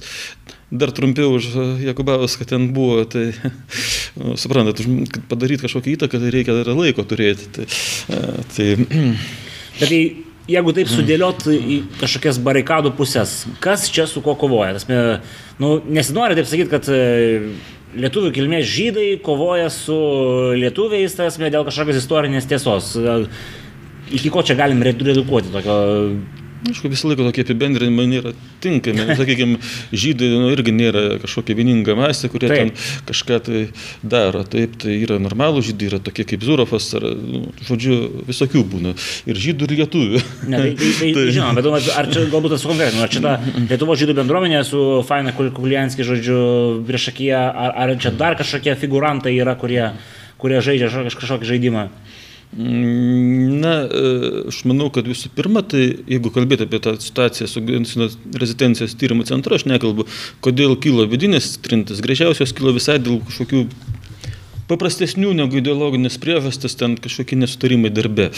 dar trumpiau už Jakubavas, kad ten buvo, tai (laughs) nu, suprantat, kad padaryti kažkokią įtaką, tai reikia dar laiko turėti. Tai, tai... (clears throat) Bet tai jeigu taip sudėliot į kažkokias barikadų pusės, kas čia su kuo kovoja? Tasme, nu, nesinori taip sakyti, kad e, lietuvių kilmės žydai kovoja su lietuviais, tasme, dėl kažkokios istorinės tiesos. Iki ko čia galim redukuoti tokio Aišku, visą laiką tokie apibendrinimai nėra tinkami. (laughs) Sakykime, žydai nu, irgi nėra kažkokia vieninga masė, kurie Taip. ten kažką tai daro. Taip, tai yra normalų žydai, yra tokie kaip Zurofas, ar, nu, žodžiu, visokių būna. Ir žydų, ir lietuvių. Ne, tai, tai, tai, (laughs) tai žinoma, bet ar čia galbūt esu konkretinė, ar čia ta Lietuvo žydų bendruomenė su Faina Kulianski, žodžiu, priešakyje, ar, ar čia dar kažkokie figurantai yra, kurie, kurie žaidžia kažkokį žaidimą? Mm, na, e, aš manau, kad visų pirma, tai jeigu kalbėti apie tą situaciją su rezidencijos tyrimų centru, aš nekalbu, kodėl kilo vidinės trintis. Greičiausios kilo visai dėl kažkokių paprastesnių negu ideologinės priežastis, ten kažkokie nesutarimai darbe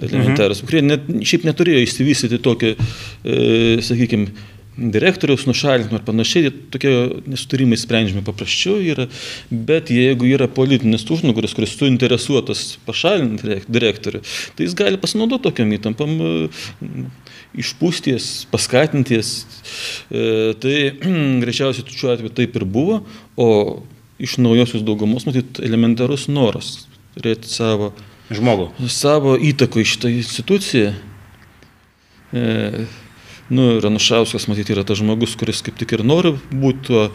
elementarus, mhm. kurie net, šiaip neturėjo įsivystyti tokio, e, sakykime, direktoriaus nušalinimo ir panašiai, tokie nesutarimai sprendžiami paprasčiau yra, bet jeigu yra politinis užnugaris, kuris suinteresuotas pašalinti direktorių, tai jis gali pasinaudoti tokiam įtampam, e, išpūsties, paskatinties. E, tai (clears throat) greičiausiai šiuo atveju taip ir buvo, o iš naujosios daugumos, matyt, elementarus noras turėti savo žmogų. Savo įtaką į šitą instituciją. E, Nu, Ranušauskas, matyti, yra tas žmogus, kuris kaip tik ir nori būti tuo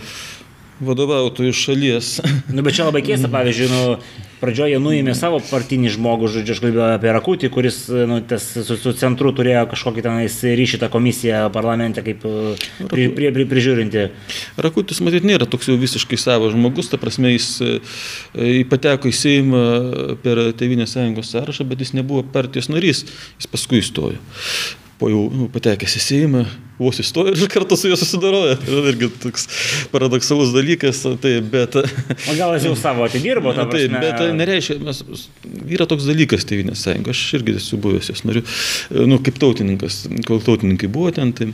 vadovautojų šalies. Nu, bet čia labai keista, pavyzdžiui, nu, pradžioje nuėmė savo partinį žmogų, žodžiu, aš kalbėjau apie Rakutį, kuris nu, tas, su, su centru turėjo kažkokį tenais ryšį tą komisiją parlamente kaip pri, pri, pri, prižiūrinti. Rakutis, matyt, nėra toks jau visiškai savo žmogus, ta prasme, jis e, pateko į Seimą per Tevinės sąjungos sąrašą, bet jis nebuvo partijos narys, jis paskui įstojo po jau nu, patekęs į Seimą, vos įstojo ir kartu su juo susidaroja. Tai irgi toks paradoksalus dalykas. Tai, bet, o gal jis jau savo atidirbo tą (laughs) tai, bet nereiškia, mes, yra toks dalykas Tevinės sąjunga, aš irgi esu buvęs jos nariu, nu, kaip tautininkas, kol tautininkai buvo ten. Tai,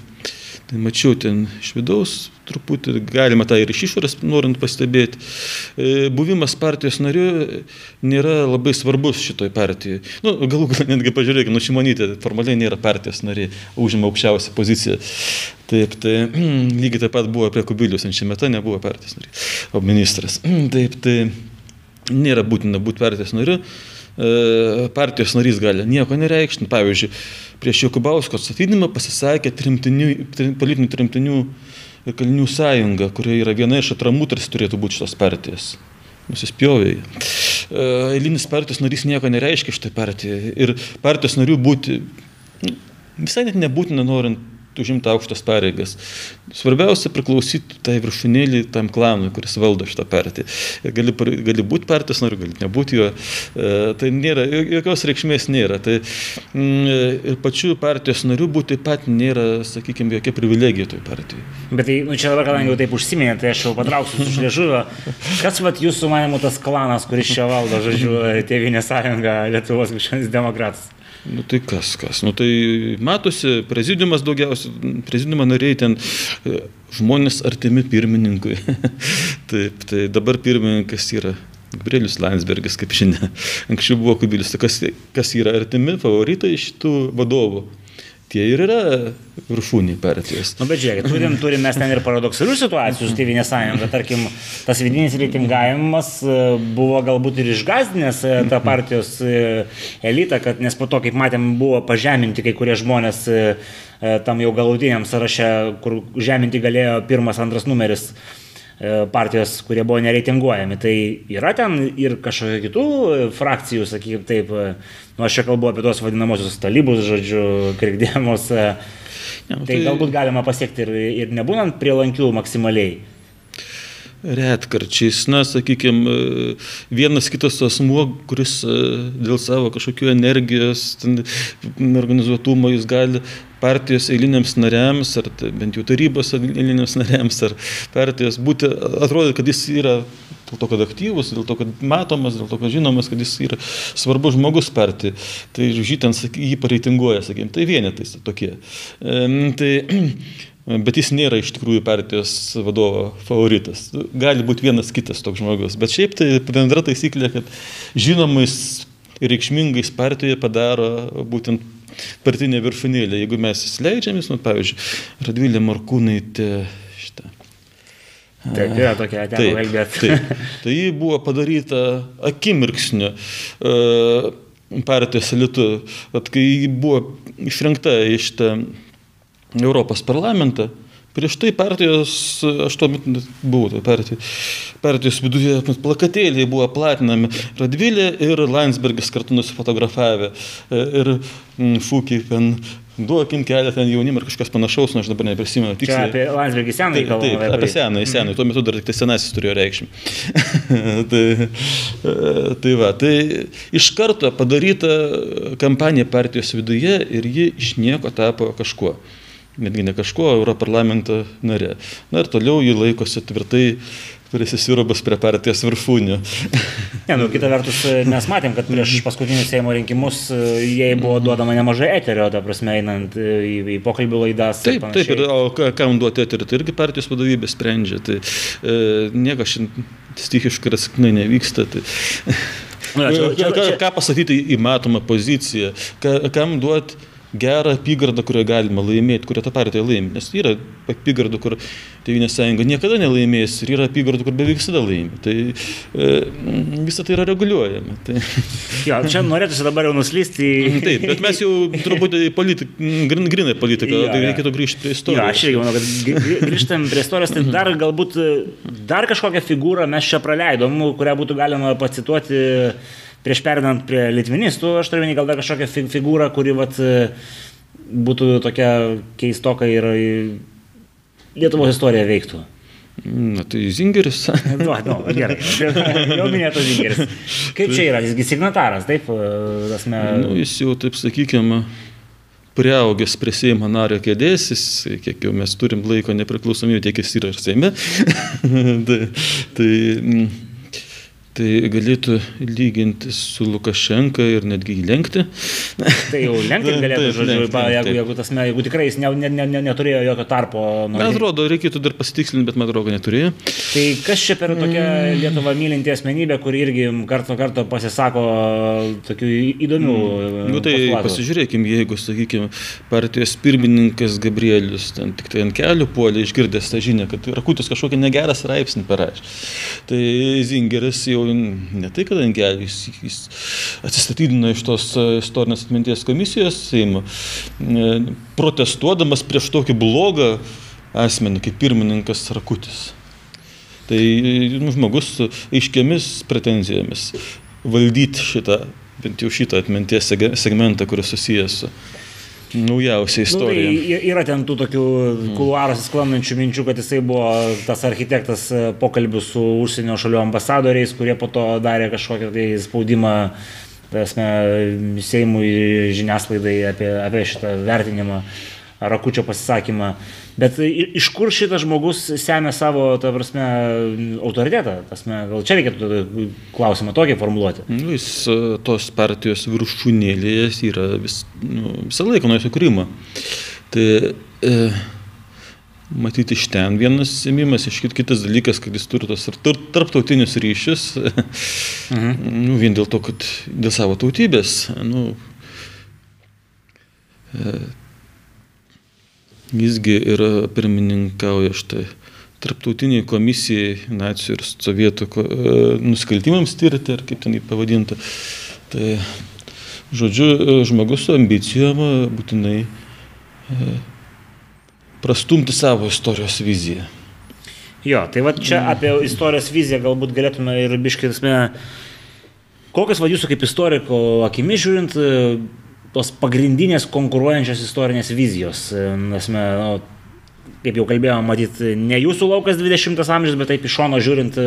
Tai mačiau ten iš vidaus truputį, galima tą ir iš išorės norint pastebėti. E, buvimas partijos nariu nėra labai svarbus šitoj partijai. Nu, galų galę netgi pažiūrėkime, nu Šimonytė formaliai nėra partijos nariai, užima aukščiausią poziciją. Taip, tai (clears throat) lygiai taip pat buvo prie Kubilius, ant šiame metu nebuvo partijos nariai, o ministras. (clears throat) Taip, tai nėra būtina būti partijos nariu. E, partijos narys gali nieko nereikšti. Pavyzdžiui, prieš Jokubausko atstatydinimą pasisakė trimtinių, trim, politinių trimtinių ir kalinių sąjunga, kurioje yra viena iš atramų tarsi turėtų būti šitos partijos. Nusispjovė. E, eilinis partijos narys nieko nereiškia šitai partijai. Ir partijos narių būti nu, visai net nebūtina norint užimti aukštas pareigas. Svarbiausia priklausyti tai viršūnėlį tam klanui, kuris valdo šitą partiją. Gali, gali būti partijos nariu, gali nebūti jo. E, tai nėra, jokios reikšmės nėra. Tai mm, ir pačių partijos narių būti taip pat nėra, sakykime, jokia privilegija toj partijai. Bet tai, nu, čia dabar, kadangi jau taip užsiminė, tai aš jau patrauksiu iš liežuvio. Kas vat jūsų manimų tas klanas, kuris čia valdo, žodžiu, Tėvinė sąjunga Lietuvos krikščionis demokratas? Nu tai kas, kas. Nu tai matosi, prezidiumas daugiausiai, prezidiumo nariai ten e, žmonės artimi pirmininkui. (laughs) Taip, tai dabar pirmininkas yra Gabrielius Landsbergis, kaip žinia. Anksčiau buvo Kubilius. Tai kas, kas yra artimi favoritai šitų vadovų? Tie ir yra viršūniai partijos. Na, nu, bet žiūrėkit, turim, turim mes ten ir paradoksalių situacijų su Tėvinės sąjunga. Tarkim, tas vidinis reitingavimas e, buvo galbūt ir išgazdinęs e, tą partijos e, elitą, kad nes po to, kaip matėm, buvo pažeminti kai kurie žmonės tam jau galutiniam sąraše, kur žeminti galėjo pirmas, antras numeris partijos, kurie buvo nereitinguojami. Tai yra ten ir kažkokių kitų frakcijų, sakykime taip, Nu, aš čia kalbu apie tos vadinamosius talybus, žodžiu, krikdėmus. E, ja, nu, tai, tai galbūt galima pasiekti ir, ir nebūnant prie lankių maksimaliai. Retkarčiais, na, sakykime, vienas kitas asmuo, kuris e, dėl savo kažkokių energijos, organizuotumo, jis gali partijos eiliniams nariams, ar bent jau tarybos eiliniams nariams, ar partijos būti, atrodo, kad jis yra dėl to, kad aktyvus, dėl to, kad matomas, dėl to, kad žinomas, kad jis yra svarbus žmogus partijai. Tai ten jį pareitinguoja, sakykime, tai vienetais tokie. E, tai, bet jis nėra iš tikrųjų partijos vadovo favoritas. Gali būti vienas kitas toks žmogus. Bet šiaip tai bendra taisyklė, kad žinomais ir reikšmingais partijoje padaro būtent partinė viršūnėlė. Jeigu mes įsileidžiamės, nu, pavyzdžiui, Radvilė Markūnaitė, šitą. Taip, yra tokia teko kalbėti. Taip, tai ji buvo padaryta akimirksniu uh, partijos elitu, kad kai buvo išrinkta iš tą Europos parlamentą, Prieš tai partijos, aš tuo metu buvau partijos, partijos viduje, plakatėliai buvo platinami. Radvilė ir Landsbergis kartu nusifotografavę. Ir mm, Fūkiai ten duokim kelią ten jaunimą ir kažkas panašaus, nu aš dabar neprisimenu tiksliai. Čia apie Landsbergį senąjį kalbą. Taip, apie senąjį, senąjį, tuo metu dar tik tai senasis turėjo reikšmę. (laughs) tai, tai va, tai iš karto padaryta kampanija partijos viduje ir ji iš nieko tapo kažkuo netgi ne kažkuo, Europarlamento narė. Na ir toliau jį laikosi tvirtai prisisirubas prie partijos viršūnių. (laughs) Ne, nu, kita vertus, mes matėm, kad prieš paskutinius Seimo rinkimus e, jai buvo duodama nemažai eterio, ta prasme, einant e, į, į pokalbių laidas. Taip, ir taip, ir, o kam duoti eterį, tai irgi partijos vadovybė sprendžia. Tai e, niekas šiandien stichiškai ir atsiknai nevyksta. Tai. Na, čia, (laughs) čia, čia. Ką pasakyti į matomą poziciją, ką, kam duoti gerą apygardą, kurioje galima laimėti, kurią ta partija laimi. Nes yra apygardų, kur Tevinės sąjunga niekada nelaimės ir yra apygardų, kur beveik visada laimi. Tai e, visą tai yra reguliuojama. Tai... Jo, čia norėtųsi dabar jau nuslysti. Mhm, taip, bet mes jau truputį politik, grin, grinai politiką, tai reikėtų grįžti prie istorijos. Jo, aš irgi manau, kad grįžtam prie istorijos, tai dar galbūt dar kažkokią figūrą mes čia praleidom, kurią būtų galima pacituoti prieš perinant prie litvinistų, aš turiu gal dar kažkokią figūrą, kuri vat, būtų tokia keistoka ir Lietuvos istorija veiktų. Na tai Zingeris. (laughs) nu, nu, gerai, (laughs) jau minėtas Zingeris. Kaip čia yra, jisgi signataras, taip? Asme... Nu, jis jau, taip sakykime, priaugęs prie Seimo nario kėdės, jis, kiek jau mes turim laiko nepriklausomybę, tiek jis yra ir Seime. (laughs) tai, tai tai galėtų lyginti su Lukašenka ir netgi įlenkti. Tai jau lenkti (laughs) galėtų, taip, žodžiu, lenkti, jeigu, jeigu, tasme, jeigu tikrai jis ne, ne, ne, neturėjo jokio tarpo. Man atrodo, reikėtų dar pasitikslinti, bet man atrodo, neturėjo. Tai kas čia per tokia mm. Lietuva mylinti asmenybė, kur irgi karto karto pasisako tokių įdomių. Mm. Nu, tai postulatų. pasižiūrėkime, jeigu, sakykime, partijos pirmininkas Gabrielius ten tik tai ant kelių puolė išgirdęs tą žinią, kad Rakutis kažkokią negerą straipsnį parašė. Tai Zingeris jau ne tai, kad Angelį, jis, atsistatydino iš tos e, istorinės atminties komisijos Seimo, e, protestuodamas prieš tokį blogą asmenį kaip pirmininkas Rakutis. Tai nu, žmogus su aiškiamis pretenzijomis valdyti šitą, bent jau šitą atminties segmentą, kuris susijęs su naujausia istorija. Nu, tai yra ten tų tokių kuluaruose sklandančių minčių, kad jisai buvo tas architektas e, pokalbių su užsienio šalių ambasadoriais, kurie po to darė kažkokią tai spaudimą esmė, Seimui žiniasklaidai apie, apie šitą vertinimą. Rakučio pasisakymą. Bet iš kur šitas žmogus semia savo, ta prasme, autoritetą? Tasme, gal čia reikėtų klausimą tokį formuluoti? Nu, jis e, tos partijos viršūnėlėje yra vis, nu, visą laiką nuo įsikūrimo. Tai e, matyti iš ten vienas sėmimas, iš kit, kitas dalykas, kad jis turi tos ir tarptautinius ryšius, mhm. (laughs) nu, vien dėl to, kad dėl savo tautybės. Nu, e, Jisgi yra pirmininkauja štai tarptautiniai komisijai nacijų ir sovietų e, nusikaltimams tirti, ar kaip ten jį pavadinti. Tai, žodžiu, e, žmogus su ambicijom e, būtinai prastumti savo istorijos viziją. Jo, tai va čia apie istorijos viziją galbūt galėtume ir biškėsime, kokias va jūsų kaip istoriko akimi žiūrint, tos pagrindinės konkuruojančios istorinės vizijos. Nesme, nu, kaip jau kalbėjome, matyt, ne jūsų laukas 20 amžius, bet taip iš šono žiūrint,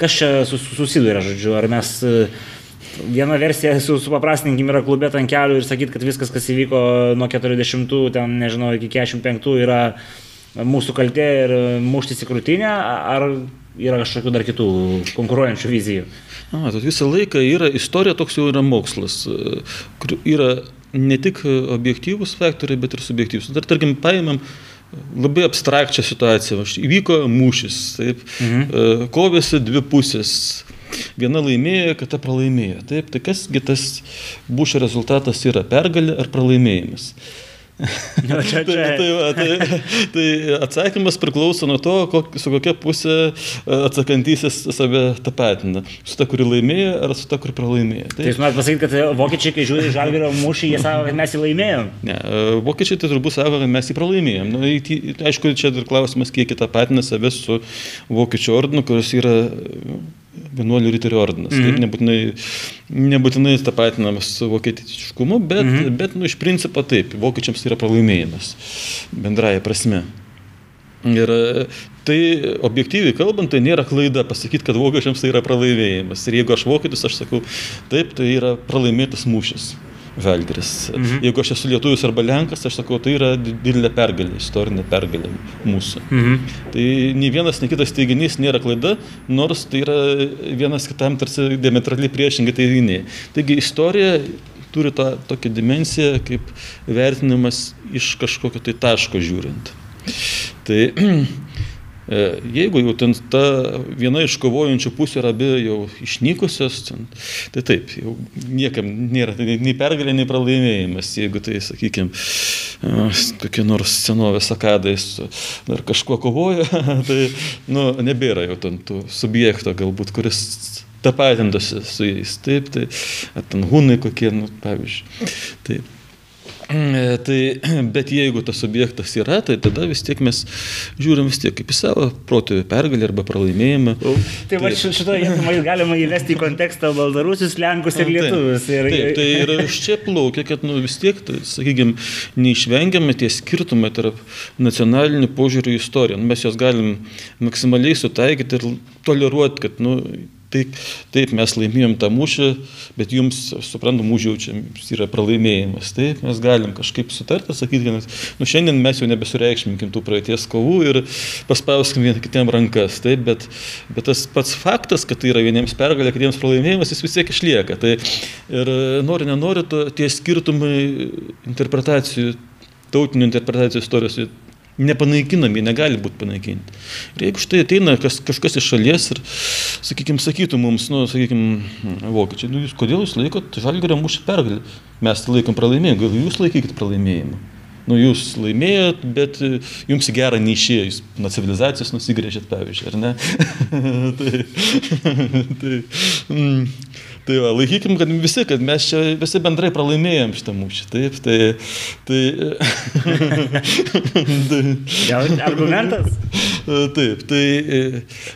kas čia susiduria, žodžiu, ar mes viena versija su, su paprastinkim yra klubėt ant kelių ir sakyt, kad viskas, kas įvyko nuo 40, ten nežinau, iki 45 yra mūsų kaltė ir muštis į krūtinę, ar yra kažkokių dar kitų konkuruojančių vizijų? Matot, visą laiką yra istorija toks jau yra mokslas, kur yra ne tik objektyvūs faktoriai, bet ir subjektyvūs. Dar tarkim, paėmėm labai abstrakčią situaciją. Įvyko mūšis, taip, mhm. E, kovėsi dvi pusės. Viena laimėjo, kita pralaimėjo. Taip, tai kasgi tas mūšio rezultatas yra pergalė ar pralaimėjimas? (laughs) No, čia, čia. tai, tai, tai, tai atsakymas priklauso nuo to, kok, su kokia pusė e, atsakantysis save tapatina. Su ta, kuri laimėjo, ar su ta, kuri pralaimėjo. Tai, tai jūs norite pasakyti, kad vokiečiai, kai žiūri žalvyrio mūšį, jie sako, kad mes jį laimėjom? Ne, e, vokiečiai tai turbūt sako, kad mes jį pralaimėjom. Nu, aišku, čia dar klausimas, kiek jie tapatina save su vokiečių ordinu, kuris yra vienuolių riterių ordinas. Mm -hmm. Nebūtinai, nebūtinai tapatinamas su vokietiškumu, bet, mm -hmm. bet nu, iš principo taip, vokiečiams yra pralaimėjimas bendraja prasme. Ir tai objektyviai kalbant, tai nėra klaida pasakyti, kad vokiečiams tai yra pralaimėjimas. Ir jeigu aš vokietis, aš sakau, taip, tai yra pralaimėtas mūšis. Žalgiris. Mhm. Jeigu aš esu lietuvis arba lenkas, aš sakau, tai yra didelė pergalė, istorinė pergalė mūsų. Mhm. Tai nei vienas, nei kitas teiginys nėra klaida, nors tai yra vienas kitam tarsi diametraliai priešingai teiginiai. Taigi istorija turi tą tokią dimensiją kaip vertinimas iš kažkokio tai taško žiūrint. Tai (clears throat) jeigu jau ten ta viena iš kovojančių pusių yra abi jau išnykusios, ten, tai taip, jau niekam nėra nei pergalė, nei pralaimėjimas. Jeigu tai, sakykime, kokie nors senovės akadais ar kažkuo kovoja, (laughs) tai nu, nebėra jau ten tų subjekto galbūt, kuris tapatintųsi su jais. Taip, tai, ar ten hunai kokie, nu, pavyzdžiui. Taip. Tai, bet jeigu tas objektas yra, tai tada vis tiek mes žiūrim vis tiek kaip į savo protėvių pergalę arba pralaimėjimą. Tai va šitoje vietoje galima įvesti į kontekstą baltarusius, lenkus ir lietuvius. Ir... Taip, tai ir iš čia plaukia, kad nu, vis tiek, tai, sakykime, neišvengiamai tie skirtumai tarp nacionalinių požiūrių į istoriją. Nu, mes juos galim maksimaliai sutaikyti ir toleruoti, kad nu, Tai taip, mes laimėjom tą mūšį, bet jums, suprantu, mūšį jau čia yra pralaimėjimas. Taip, mes galim kažkaip sutarti, sakyti, kad nu, šiandien mes jau nebesureikšminkim tų praeities kovų ir paspauskim vieną kitiem rankas. Taip, bet, bet tas pats faktas, kad tai yra vieniems pergalė, kitiems pralaimėjimas, jis vis tiek išlieka. Tai ir nori, nenori, tie skirtumai interpretacijų, tautinių interpretacijų istorijos nepanaikinami, negali būti panaikinti. Ir jeigu štai ateina kas, kažkas iš šalies ir, sakykime, sakytų mums, nu, sakykime, vokiečiai, nu, jūs kodėl jūs laikot žalgerio mūšį pergalį? Mes tai laikom pralaimėjimą, gal jūs laikykit pralaimėjimą. Nu, jūs laimėjot, bet jums į gerą neišėjo, jūs nuo civilizacijos nusigrėžėt, pavyzdžiui, ar ne? (laughs) tai, (laughs) tai, mm. Tai va, laikykim, kad visi, kad mes čia visi bendrai pralaimėjom šitą mūšį. Taip, tai... tai, (laughs) tai argumentas? Taip, tai,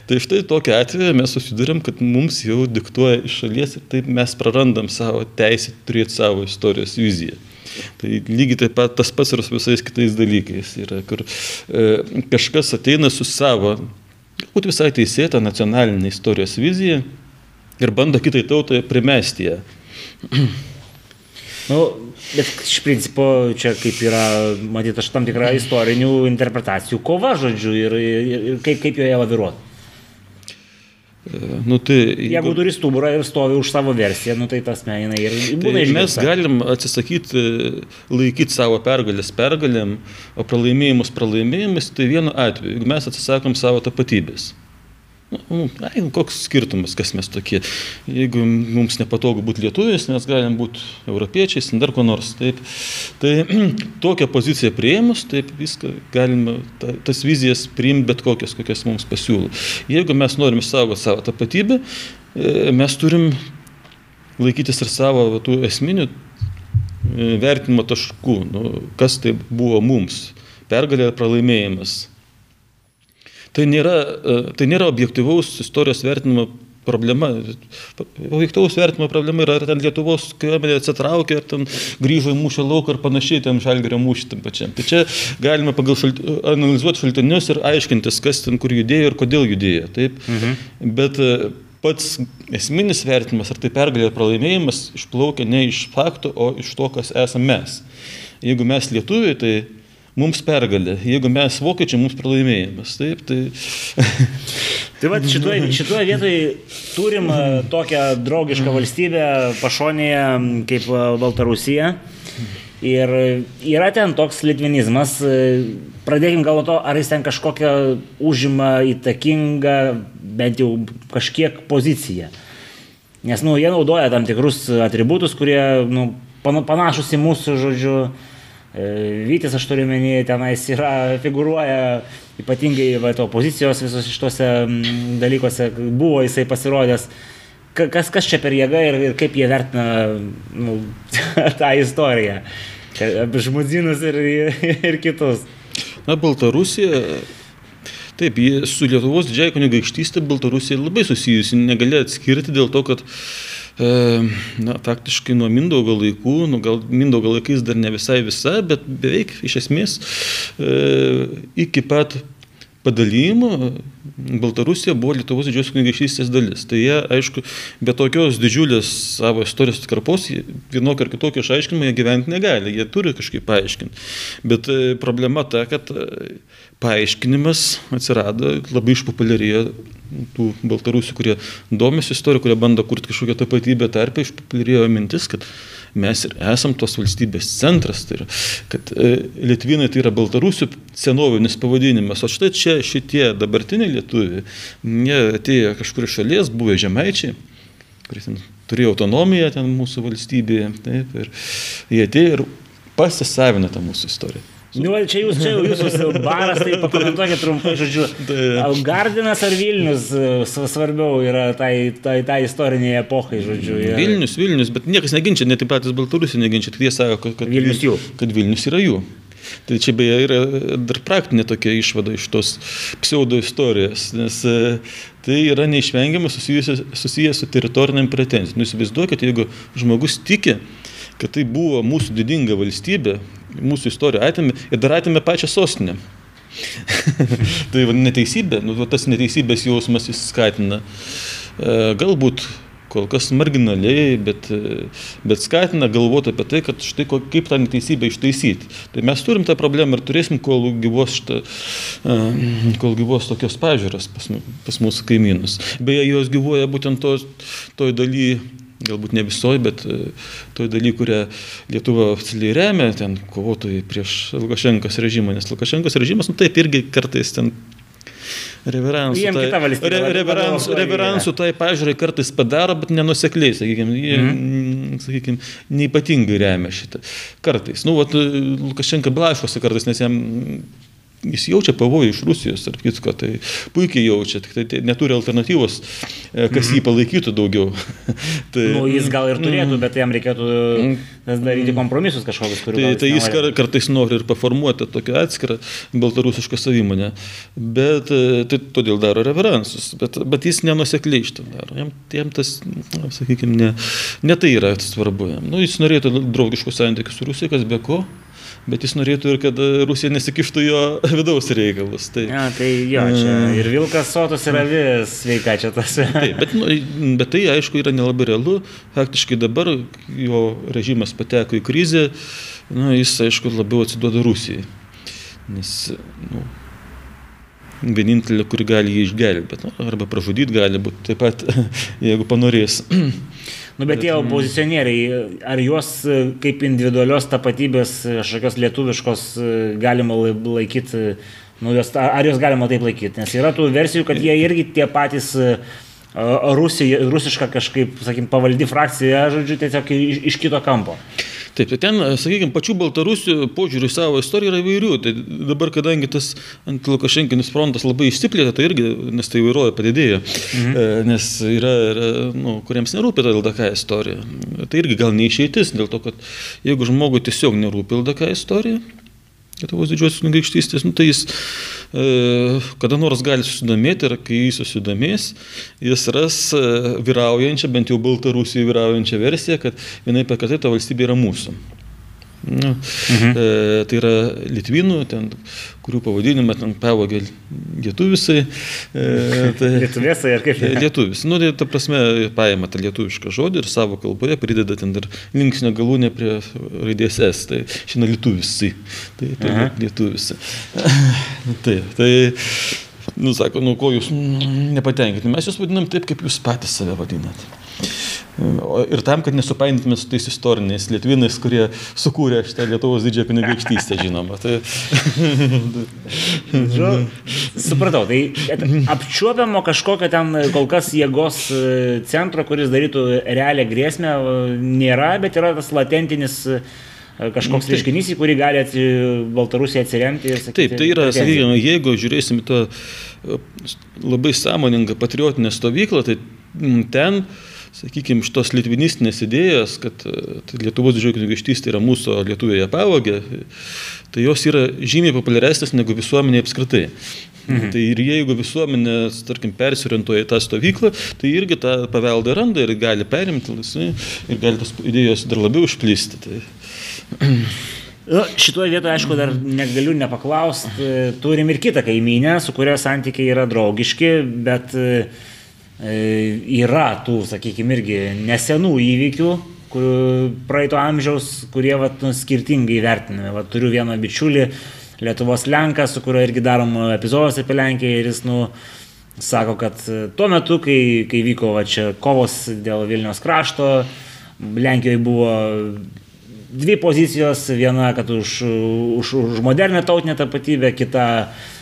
tai štai tokia atveju mes susidurėm, kad mums jau diktuoja iš šalies ir taip mes prarandam savo teisę turėti savo istorijos viziją. Tai lygiai taip pat tas pats ir su visais kitais dalykais yra, kur e, kažkas ateina su savo, galbūt visai teisėta nacionalinė istorijos vizija ir bando kitai tautai primesti ją. Nu, bet iš principo čia kaip yra, matyt, aš tam tikrą istorinių interpretacijų kova, žodžiu, ir, ir, ir kaip, kaip joje laviruoti. Nu, tai, jeigu, jeigu turi stuburą ir stovi už savo versiją, nu, tai tas menina ir būna tai Mes galim atsisakyti, laikyti savo pergalės pergalėm, o pralaimėjimus pralaimėjimus, tai vienu atveju, jeigu mes atsisakom savo tapatybės. Nu, ai, nu, koks skirtumas, kas mes tokie. Jeigu mums nepatogu būti lietuviais, mes galim būti europiečiais, dar ko nors. Taip. Tai (clears throat) tokią poziciją prieimus, taip viską galima, ta, tas vizijas priimti bet kokias, kokias mums pasiūlo. Jeigu mes norim išsaugoti savo tapatybę, e, mes turim laikytis ir savo tų esminių e, vertinimo taškų, nu, kas tai buvo mums. Pergalė ar pralaimėjimas Tai nėra, e, tai nėra objektivaus istorijos vertinimo problema. Objektyvaus vertimo problema yra, ar ten Lietuvos kariuomenė atsitraukė, ar ten grįžo į mūšio lauką ar panašiai, ten žalgerio mūšį tam pačiam. Tai čia galima pagal šalt, analizuoti šaltinius ir aiškintis, kas ten kur judėjo ir kodėl judėjo. Taip? Mhm. Bet e, pats esminis vertinimas, ar tai pergalė ar pralaimėjimas, išplaukia ne iš faktų, o iš to, kas esame mes. Jeigu mes lietuviai, tai mums pergalė, jeigu mes vokiečiai, mums pralaimėjimas. Taip, tai... (laughs) tai va, šitoje, šitoje vietoje turim tokią draugišką valstybę pašonėje kaip Baltarusija. Ir yra ten toks litvinizmas, pradėkim gal to, ar jis ten kažkokią užima įtakingą, bent jau kažkiek poziciją. Nes, nu, jie naudoja tam tikrus atributus, kurie, nu, panašus į mūsų, žodžiu, uh, Vytis, aš turiu menį, tenais yra, figuruoja ypatingai va, to pozicijos visos šituose dalykuose, buvo jisai pasirodęs. Kas, kas čia per jėga ir, ir kaip jie vertina nu, (laughs) tą istoriją, žmudzinus ir, (laughs) ir kitus. Na, Baltarusija Taip, su Lietuvos didžiai kunigaikštystė Baltarusija labai susijusi, negali atskirti dėl to, kad e, na, faktiškai nuo Mindaugo laikų, nu, gal Mindaugo laikais dar ne visai visa, bet beveik iš esmės e, iki pat padalymo Baltarusija buvo Lietuvos didžiosios kunigaikštystės dalis. Tai jie, aišku, be tokios didžiulės savo istorijos atkarpos, vienokio ar kitokio išaiškinimo jie gyventi negali, jie turi kažkaip paaiškinti. Bet e, problema ta, kad e, paaiškinimas atsirado, labai išpopuliarėjo tų baltarusių, kurie domisi istoriją, kurie bando kurti kažkokią tapatybę tarpę, išpopuliarėjo mintis, kad mes ir esam tos valstybės centras, tai yra, kad e, Lietvinai tai yra Baltarusių senovinis pavadinimas, o štai čia šitie dabartiniai lietuviai, jie atėjo kažkur iš šalies, buvę žemaičiai, kurie ten turėjo autonomiją ten mūsų valstybėje, taip, ir jie atėjo ir pasisavino tą mūsų istoriją. Nu, čia jūs, čia jūsų baras, tai pakomentuokit trumpai, žodžiu. Gardinas ar Vilnius e, svarbiau yra tai, tai, tai istoriniai epochai, žodžiu. Yra... Vilnius, Vilnius, bet niekas neginčia, net ir patys Baltarusiai neginčia, tik jie sako, kad, kad Vilnius jų. Kad Vilnius yra jų. Tai čia beje yra dar praktinė tokia išvada iš tos pseudo istorijos, nes e, tai yra neišvengiamai susijęs, susijęs su teritoriniam pretenzijom. Nu, įsivaizduokit, jeigu žmogus tiki, kad tai buvo mūsų didinga valstybė, mūsų istoriją atėmė ir dar atėmė pačią sostinę. (laughs) tai neteisybė, nu, tas neteisybės jausmas jis skatina. E, galbūt kol kas marginaliai, bet, bet skatina galvoti apie tai, kad štai kaip tą neteisybę ištaisyti. Tai mes turim tą problemą ir turėsim, kol gyvos, šitą, e, kol gyvos tokios pažiūros pas, pas mūsų kaimynus. Beje, jos gyvuoja būtent to, toj daly galbūt ne visoji, bet e, toj daly, kurią Lietuva oficialiai remia, ten kovotojai prieš Lukašenkos režimą, nes Lukašenkos režimas, nu taip irgi kartais ten reveransų, tai, re, reveransų, reveransų tai pažiūrai kartais padaro, bet nenusekliai, sakykime, jie, mm. sakykime, neipatingai remia šitą. Kartais. Nu, vat, Lukašenka blaškosi kartais, nes jam jis jaučia pavojų iš Rusijos, ar kitko, tai puikiai jaučia, tik tai, tai neturi alternatyvos, e, kas jį mhm. palaikytų daugiau. (laughs) tai, nu, jis gal ir turėtų, mm, bet jam reikėtų mm, daryti kompromisus kažkokius, kuriuos. Tai, tai jis kar, kartais nori ir paformuoti tokią atskirą baltarusišką savimonę, bet e, tai todėl daro reveransus, bet, bet jis nenusekliai iš to daro. Jam, jam tas, na, sakykime, ne, ne tai yra svarbu. Nu, jis norėtų draugiškų santykių su Rusija, kas be ko bet jis norėtų ir kad Rusija nesikištų jo (laughs) vidaus reikalus. Tai, ja, tai jo, čia mm. ir Vilkas sotus yra vis sveika čia tas. (laughs) Taip, bet, nu, bet tai aišku yra nelabai realu. Faktiškai dabar jo režimas pateko į krizę, nu, jis aišku labiau atsiduoda Rusijai. Nes nu, vienintelė, kuri gali jį išgelbėti, nu, arba pražudyti gali būti taip pat, (laughs) jeigu panorės. (clears throat) Nu, bet tie opozicionieriai, ar juos e, kaip individualios tapatybės, e, kažkokios lietuviškos e, galima laikyti, nu, jos, ar juos galima taip laikyti? Nes yra tų versijų, kad jie irgi tie patys Rusija, rusiška kažkaip, sakykim, pavaldi frakcija, žodžiu, tiesiog iš, iš kito kampo. Taip, tai ten, sakykime, pačių baltarusių požiūrių savo istoriją yra įvairių. Tai dabar, kadangi tas antilukašenkinis frontas labai išsiplėtė, tai irgi, nes tai įvairovė padidėjo, mhm. E, nes yra, yra nu, kuriems nerūpi ta LDK istorija. Tai irgi gal neišeitis, dėl to, kad jeigu žmogui tiesiog nerūpi LDK istorija, Lietuvos didžiosios kunigaikštystės, nu, tai jis kada nors gali susidomėti ir kai jis susidomės, jis ras vyraujančią, bent jau Baltarusijoje vyraujančią versiją, kad vienai per kitai ta valstybė yra mūsų. Nu, mhm. e, tai yra Litvinų, ten, kurių pavadinimą ten pavogė lietuvisai. E, (laughs) tai, Lietuvisai ar kaip? Lietuvis. Nu, tai ta prasme, paima tą lietuvišką žodį ir savo kalboje prideda ten dar linksnio galūnę prie raidės S. Tai šiandien lietuvisai. Tai, tai Aha. lietuvisai. (laughs) tai, tai, nu, sako, nu, ko jūs nepatenkinti. Mes jūs vadinam taip, kaip jūs patys save vadinat. Ir tam, kad nesupainėtume su tais istoriniais lietvinais, kurie sukūrė šitą Lietuvos didžiąją kunigaikštystę, žinoma. Tai... (laughs) Žu, supratau, tai apčiuopiamo kažkokio ten kol kas jėgos e, centro, kuris darytų realią grėsmę, nėra, bet yra tas latentinis e, kažkoks reiškinys, į kurį gali atsi, Baltarusija atsiremti. Sakyti, Taip, tai yra, sakykime, jeigu žiūrėsim tą e, labai sąmoningą patriotinę stovyklą, tai ten sakykime, šitos litvinistinės idėjos, kad e, tai Lietuvos didžioji kunigaikštystė yra mūsų Lietuvoje pavogė, tai jos yra žymiai populiaresnės negu visuomenė apskritai. Mhm. Tai ir jeigu visuomenė, tarkim, persiorientuoja į tą stovyklą, tai irgi tą paveldą randa ir gali perimti laisvai ir gali tos idėjos dar labiau išplisti. Tai... Nu, šitoje vietoje, aišku, dar negaliu nepaklausti, turim ir kitą kaimynę, su kuria santykiai yra draugiški, bet e, yra tų, sakykime, irgi nesenų įvykių, kur, praeito amžiaus, kurie vat, nu, skirtingai vertinami. Vat, turiu vieną bičiulį, Lietuvos Lenką, su kuriuo irgi darom epizodus apie Lenkiją ir jis, nu, sako, kad tuo metu, kai, kai vyko va, čia kovos dėl Vilnius krašto, Lenkijoje buvo dvi pozicijos, viena, kad už, už, už modernę tautinę tapatybę, kita e,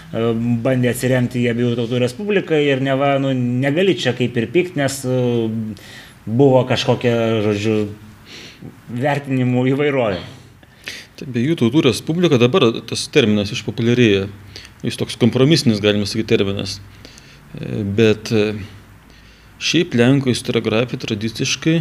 bandė atsiremti į abiejų tautų respubliką ir neva, nu, negali čia kaip ir pykt, nes e, buvo kažkokia, žodžiu, vertinimų įvairovė. Tai abiejų tautų respublika dabar tas terminas išpopuliarėja. Jis toks kompromisinis, galima sakyti, terminas. E, bet šiaip Lenkų istoriografija tradiciškai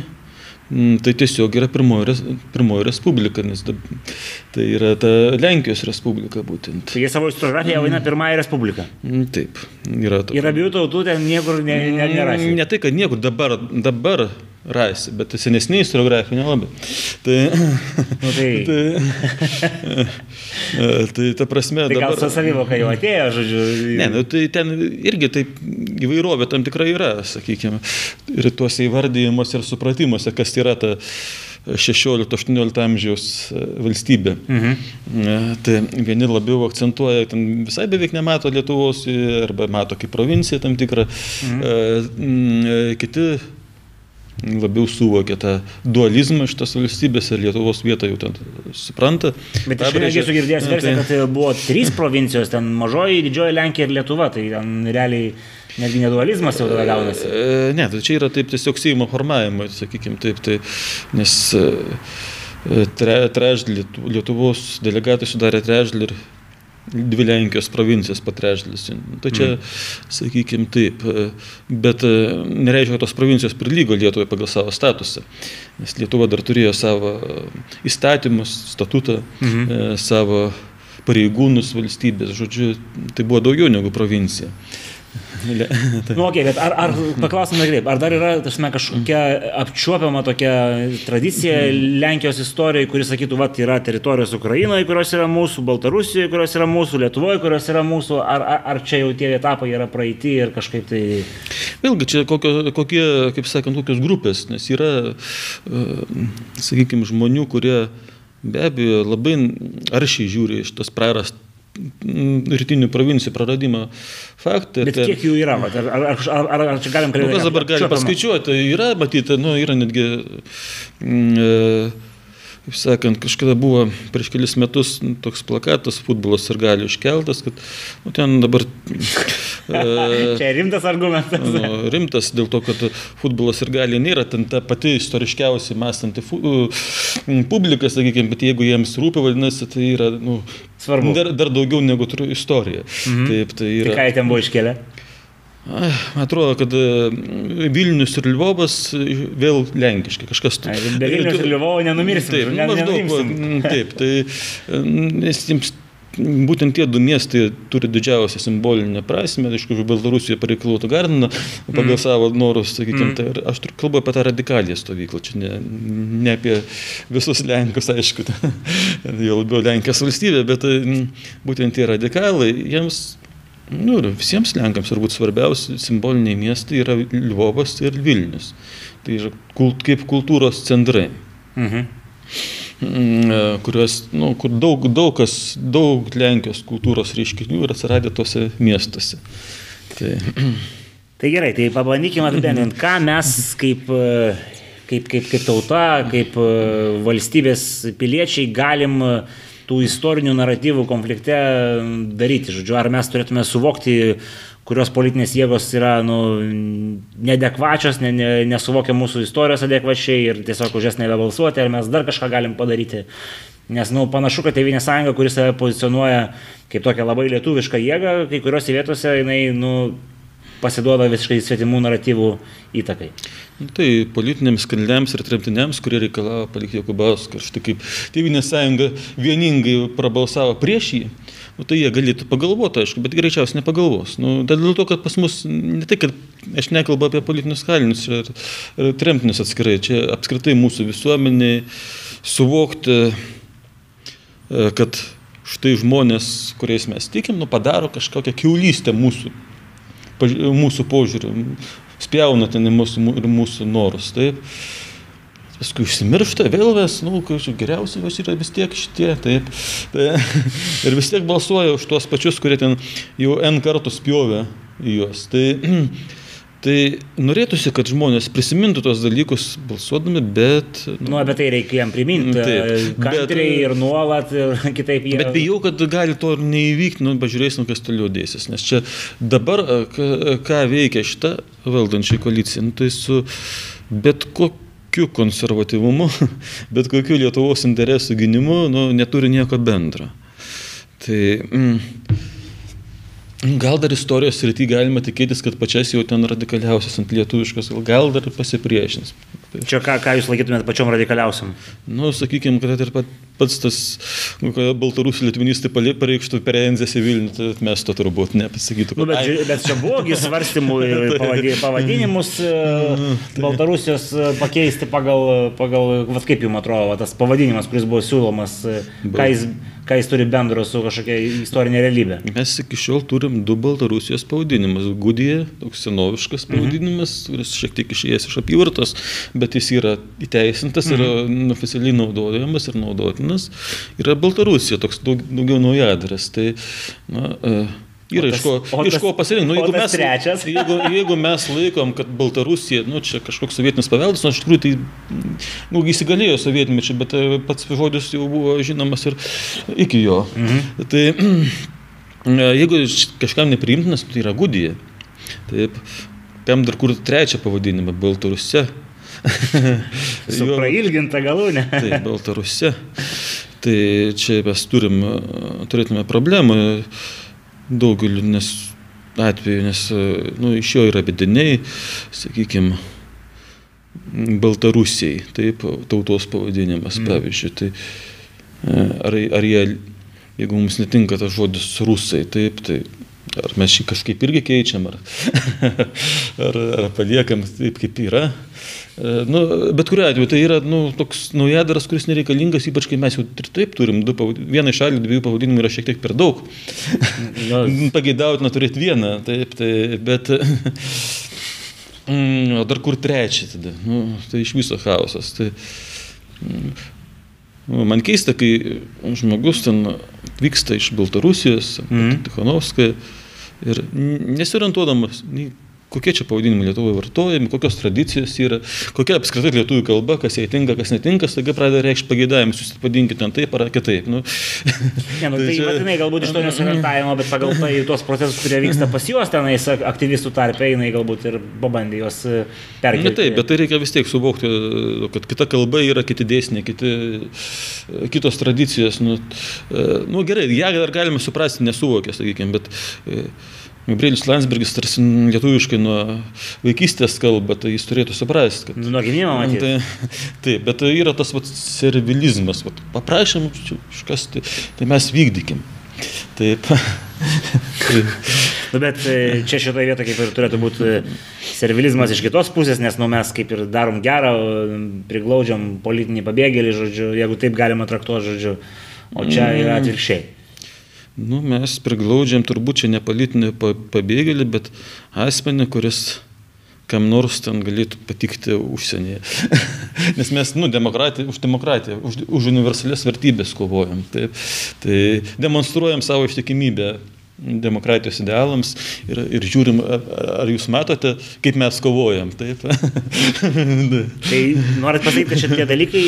tai tiesiog yra pirmoji, pirmoji respublika, nes tai yra ta Lenkijos respublika būtent. Tai jie savo istoriografiją vadina pirmąją respubliką. Mm, taip, yra tokia. Ir abiejų tautų ten niekur ne, ne, nėra. Ne tai, kad niekur dabar, dabar rasi, bet senesnė istoriografija nelabai. Tai, nu, tai. (laughs) tai, (laughs) tai ta prasme. Tai dabar, gal su savivoka jau atėjo, žodžiu. Ne, nu, tai ten irgi taip įvairovė tam tikrai yra, sakykime, ir tuose įvardyjimuose ir supratimuose, kas yra ta 16-18 amžiaus e, valstybė. Mhm. E, tai vieni labiau akcentuoja, ten visai beveik nemato Lietuvos, arba mato kaip provinciją tam tikrą, mhm. kiti labiau suvokia tą dualizmą šitos valstybės ir Lietuvos vietą jau ten supranta. Bet aš irgi esu girdėjęs versiją, tai... kad buvo trys provincijos, ten mažoji, didžioji Lenkija ir Lietuva, tai ten realiai netgi nedualizmas jau tada gaunasi. E, ne, tai čia yra taip tiesiog Seimo formavimo, sakykime taip, tai, nes e, tre, trečdalį Lietuvos delegatai sudarė trečdalį ir dvi Lenkijos provincijos patrečdalis. Tai čia, mm. sakykime, taip. Bet e, nereiškia, kad tos provincijos prilygo Lietuvai pagal savo statusą. Nes Lietuva dar turėjo savo įstatymus, statutą, mm savo pareigūnus valstybės. Žodžiu, tai buvo daugiau negu provincija. (laughs) nu, okay, bet ar, ar paklausime taip, ar dar yra tasme, kažkokia apčiuopiama tokia tradicija Lenkijos istorijoje, kuris sakytų, va, yra teritorijos Ukrainoje, kurios yra mūsų, Baltarusijoje, kurios yra mūsų, Lietuvoje, kurios yra mūsų, ar, ar, ar čia jau tie etapai yra praeiti ir kažkaip tai... Vėlgi, čia kokio, kokie, kaip sakant, kokios grupės, nes yra, e, sakykime, žmonių, kurie be abejo labai aršiai žiūri iš tos prarast rytinių provincijų praradimo faktą. Bet kiek jų yra? Ar, ar, ar, ar, ar čia galim kalbėti? Nu, kas dabar gali paskaičiuoti? Yra, matyti, nu, yra netgi... Mm, e, kaip sakant, kažkada buvo prieš kelis metus toks plakatas futbolas ir gali iškeltas, kad nu, ten dabar... (laughs) E, Čia rimtas argumentas. Nu, rimtas dėl to, kad futbolas ir gali nėra ten ta pati istoriškiausiai mąstanti publika, sakykime, bet jeigu jiems rūpi, vadinasi, tai yra nu, Svarbu. Dar, dar daugiau negu turiu istoriją. Mhm. Taip, tai yra. Tai ką jie ten buvo iškelę? Atrodo, kad e, Vilnius ir Lvovas e, vėl lenkiškai kažkas. Ai, Vilnius ir Lvovo nenumirsim. Taip, ne, maždaug. Taip, tai e, nes jiems būtent tie du miestai turi didžiausią simbolinę prasme, aišku, Baltarusijoje pareikalautų Gardiną pagal mm. savo norus, sakykime, mm. tai aš kalbu apie tą radikalią stovyklą, čia ne, ne apie visus Lenkus, aišku, (laughs) jau labiau Lenkijos valstybė, bet būtent tie radikalai, jiems Nu, visiems Lenkams turbūt svarbiausi simboliniai miestai yra Lvovas ir Vilnius. Tai yra kult, kaip kultūros centrai. Mhm. Mm, e, kurios, nu, kur daug, daug, kas, daug Lenkijos kultūros reiškinių yra atsiradę tose miestuose. Tai, (clears throat) tai gerai, tai pabandykime apibendrinti, ką mes kaip, e, kaip, kaip, kaip tauta, kaip e, valstybės piliečiai galim uh, tų istorinių naratyvų konflikte daryti. Žodžiu, ar mes turėtume suvokti, kurios politinės jėgos yra nu, nedekvačios, ne, ne, nesuvokia mūsų istorijos adekvačiai ir tiesiog už jas nebebalsuoti, ar mes dar kažką galim padaryti. Nes nu, panašu, kad Tevinė sąjunga, kuris save pozicionuoja kaip tokią labai lietuvišką jėgą, kai kuriuose vietose jinai nu, pasiduoda visiškai svetimų naratyvų įtakai. Nu, tai politiniams kaliniams ir tremtiniams, kurie reikalavo palikti Jokubauską, štai kaip Tėvinė sąjunga vieningai prabalsavo prieš jį, nu, tai jie galėtų pagalvoti, aišku, bet greičiausiai nepagalvos. Nu, dėl to, kad pas mus, ne tai, kad aš nekalbu apie politinius kalinius ir, ir tremtinius atskirai, čia apskritai mūsų visuomeniai suvokti e, kad štai žmonės, kuriais mes tikim, nu, padaro kažkokią keulystę mūsų, mūsų požiūrį, spjauna ten į mūsų, ir mūsų norus. Taip. Paskui užsimiršta, vėl ves, nu, geriausiai vis yra vis tiek šitie, taip. Tai, (laughs) ir vis tiek balsuoja už tuos pačius, kurie ten jau N kartų spjovė į juos. Tai, (clears throat) tai norėtųsi, kad žmonės prisimintų tos dalykus balsuodami, bet... Nu, apie tai reikia jam priminti. Taip, Taip, kantriai bet- ir nuolat, ir (laughs) kitaip jie. Bet bijau, kad gali to ir neįvykti, nu, pažiūrėsim, kas toliau dėsis. Nes čia dabar, ką, veikia šita valdančiai koalicija, nu, tai su bet kokiu konservatyvumu, (laughs) bet kokiu Lietuvos interesų gynimu, nu, neturi nieko bendro. Tai mm, gal dar istorijos srity galima tikėtis, kad pačias jau ten radikaliausias ant lietuviškos, gal dar pasipriešins. Čia ką, ką jūs laikytumėte pačiom radikaliausiam? Nu, sakykime, kad ir pat, pats tas nu, baltarusių litvinistai pali- pareikštų perenzės į Vilnių, tai mes to turbūt nepasakytų. Nu, bet, ai, bet čia buvo gi svarstymų ir (laughs) pavadi- pavadinimus (laughs) e, Baltarusijos e, pakeisti pagal, pagal vat kaip jums atrodo, va, tas pavadinimas, kuris buvo siūlomas, e, ką jis, ką jis turi bendro su kažkokia istorinė realybė. Mes iki šiol turim du Baltarusijos pavadinimus. Gudija, toks senoviškas pavadinimas, mhm. kuris šiek tiek išėjęs iš apyvartos, bet jis yra įteisintas, mhm. yra oficialiai naudojamas ir naudotinas. Yra Baltarusija, toks daug, daugiau naujadaras. Tai, na, e, Yra O iš tas- ko, o iš tas- ko pasirinkti. Nu, jeigu, tas mes, (laughs) jeigu, jeigu mes laikom, kad Baltarusija, nu, čia kažkoks sovietinis paveldas, nors iš tikrųjų tai nu, įsigalėjo sovietmečiu, bet e, pats žodis jau buvo žinomas ir iki jo. Mhm. Tai (clears throat) e, jeigu kažkam nepriimtinas, tai yra gudija. Taip, kam dar kur trečią pavadinimą - Baltarusija. (laughs) Su prailginta galūnė. (laughs) Tai Baltarusija. Tai čia mes turim, turėtume problemą daugeliu nes atveju, nes nu, iš jo yra bediniai, sakykime, Baltarusiai, taip, tautos pavadinimas, mm. pavyzdžiui. Tai, e, ar, ar jie, jeigu mums netinka tas žodis rusai, taip, tai ar mes šį kažkaip irgi keičiam, ar, (laughs) ar, ar paliekam taip, kaip yra. E, Nu, bet kuriuo atveju tai yra nu, toks naujadaras, kuris nereikalingas, ypač kai mes jau ir taip turim du. Vienai šaliai dviejų pavadinimų yra šiek tiek per daug. (laughs) Jo. Pageidautina turėti vieną, taip, tai, bet... (laughs) Mm, o dar kur trečią tada? Nu, tai iš viso chaosas. Tai, mm, nu, man keista, kai žmogus ten vyksta iš Baltarusijos, mm. Tikhanovskai, ir nesiorientuodamas, nei kokie čia pavadinimai Lietuvoje vartojami, kokios tradicijos yra, kokia apskritai lietuvių kalba, kas jai tinka, kas netinka, staiga pradeda reikšti pageidavimus, jūs padinkite ten taip ar kitaip. Nu, Ne, nu, (laughs) tai matinai galbūt iš to nesorientavimo, bet pagal tai tuos procesus, kurie vyksta pas juos tenais aktyvistų tarpe, jinai galbūt ir pabandė juos e, perkelti. Na taip, bet tai reikia vis tiek suvokti, kad kita kalba yra kiti dėsniai, kiti, kitos tradicijos. Nu, e, nu gerai, ją dar galime suprasti, nesuvokė, sakykime, bet e, Gabrielius Landsbergis tarsi lietuviškai nuo vaikystės kalba, tai jis turėtų suprasti, kad... Nuo gimimo matyti. Tai, (laughs) taip, bet tai yra tas vat, servilizmas, vat, paprašėm kažkas, tai, tai mes vykdykim. Taip. (laughs) tai, Nu, bet e, čia šitoje vietoje kaip ir turėtų būti e, servilizmas iš kitos pusės, nes nu, mes kaip ir darom gerą, priglaudžiam politinį pabėgėlį, žodžiu, jeigu taip galima traktuoti, žodžiu, o čia yra atvirkščiai. Nu, mes priglaudžiam turbūt čia ne politinį pa- pabėgėlį, bet asmenį, kuris kam nors ten galėtų patikti užsienyje. (laughs) Nes mes, nu, demokratija, už demokratiją, už, už universalias vertybės kovojam. Taip. Tai demonstruojam savo ištikimybę demokratijos idealams ir, ir žiūrim, ar jūs matote, kaip mes kovojam. Taip. (laughs) Tai norit pasakyti, kad šitie dalykai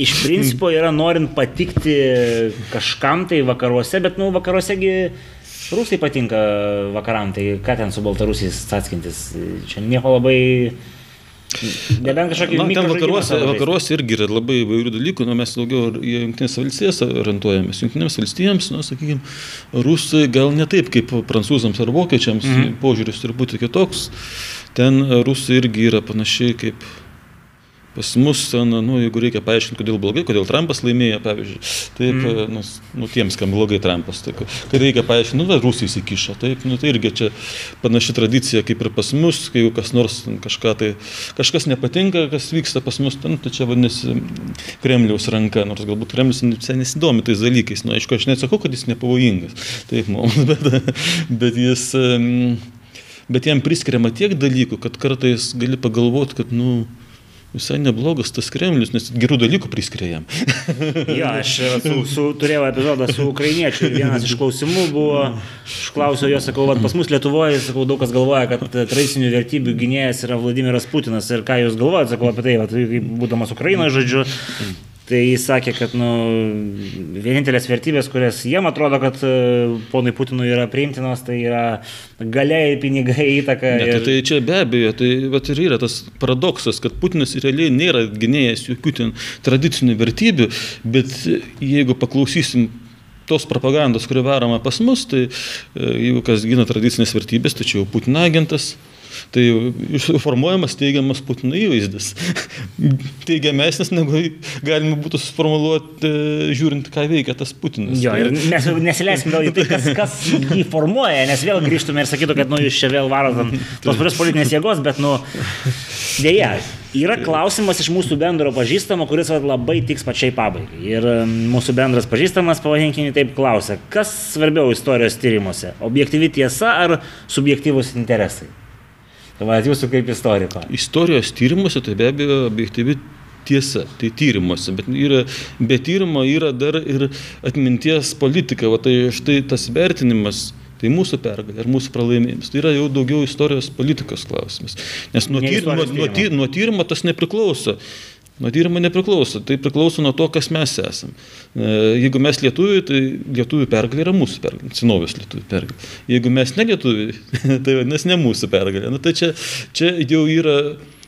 iš principo yra norint patikti kažkam tai vakaruose, bet nu vakaruosegi rusai patinka vakaram, tai ką ten su baltarusiais atskintis, čia nieko labai... Nebent kažkokį Na, ten vakaruose, vakaruose irgi yra labai įvairių dalykų, nu, mes daugiau į Junktinės valstijas orientuojamės. Junktinėms valstijoms, nu, sakykime, rusai gal ne taip kaip prancūzams ar vokiečiams, mm. -hmm. požiūris turi būti kitoks. Ten rusai irgi yra panašiai kaip Pas mus, nu, jeigu reikia paaiškinti, kodėl blogai, kodėl Trumpas laimėjo, pavyzdžiui, taip, mm. nu, nu, tiems, kam blogai Trumpas, tai, kai reikia paaiškinti, nu, va, Rusija įsikišo, taip, nu, tai irgi čia panaši tradicija kaip ir pas mus, kai jau kas nors kažką tai, kažkas nepatinka, kas vyksta pas mus, ten, tai čia vadinasi Kremliaus ranka, nors galbūt Kremlius nesidomi tais dalykais, nu, aišku, aš nesakau, kad jis nepavojingas, taip, mums, (laughs) bet, bet jis... Bet jam priskiriama tiek dalykų, kad kartais gali pagalvoti, kad, nu, visai neblogas tas Kremlius, nes gerų dalykų priskiria jam. (laughs) jo, aš su, su, turėjau epizodą su ukrainiečiu ir vienas iš klausimų buvo, aš klausiau jo, sakau, pas mus Lietuvoje, sakau, daug kas galvoja, kad tradicinių vertybių gynėjas yra Vladimiras Putinas ir ką jūs galvojate, sakau apie tai, va, būdamas Ukrainoje, žodžiu, Tai jis sakė, kad nu, vienintelės vertybės, kurias jiem atrodo, kad e, ponui Putinui yra priimtinos, tai yra galiai, pinigai, įtaka. Ne, tai, ir... tai čia be abejo, tai vat, ir yra tas paradoksas, kad Putinas realiai nėra gynėjas jokių ten tradicinių vertybių, bet jeigu paklausysim tos propagandos, kuri varoma pas mus, tai e, jeigu kas gina tradicinės vertybės, tai čia jau Putino agentas, Tai formuojamas teigiamas Putino įvaizdis. (laughs) Teigiamesnis, negu galima būtų suformuoluoti, žiūrint, ką veikia tas Putinas. Jo, ir nes, nesileisim gal į tai, kas, kas jį formuoja, nes vėl grįžtume ir sakytų, kad nu, jūs čia vėl varot tos pačios politinės jėgos, bet, nu, dėja, Yra klausimas iš mūsų bendro pažįstamo, kuris labai tiks pačiai pabaigai. Ir mūsų bendras pažįstamas, pavadinkime taip, klausia, kas svarbiau istorijos tyrimuose - objektyvi tiesa ar subjektyvus interesai? Va, jūsų kaip istoriko. Istorijos tyrimuose tai be abejo objektyvi tiesa, tai tyrimuose, bet yra, be tyrimo yra dar ir atminties politika, o tai štai tas vertinimas, tai mūsų pergalė ar mūsų pralaimėjimas, tai yra jau daugiau istorijos politikos klausimas. Nes nuo, tyr, nuo, nuo, nuo tyrimo tas nepriklauso. Nuo tyrimo nepriklauso, tai priklauso nuo to, kas mes esame. Jeigu mes lietuviai, tai lietuvių pergalė yra mūsų pergalė, senovės lietuvių pergalė. Jeigu mes ne lietuviai, (laughs) tai vadinasi ne mūsų pergalė. Na, tai čia, čia jau yra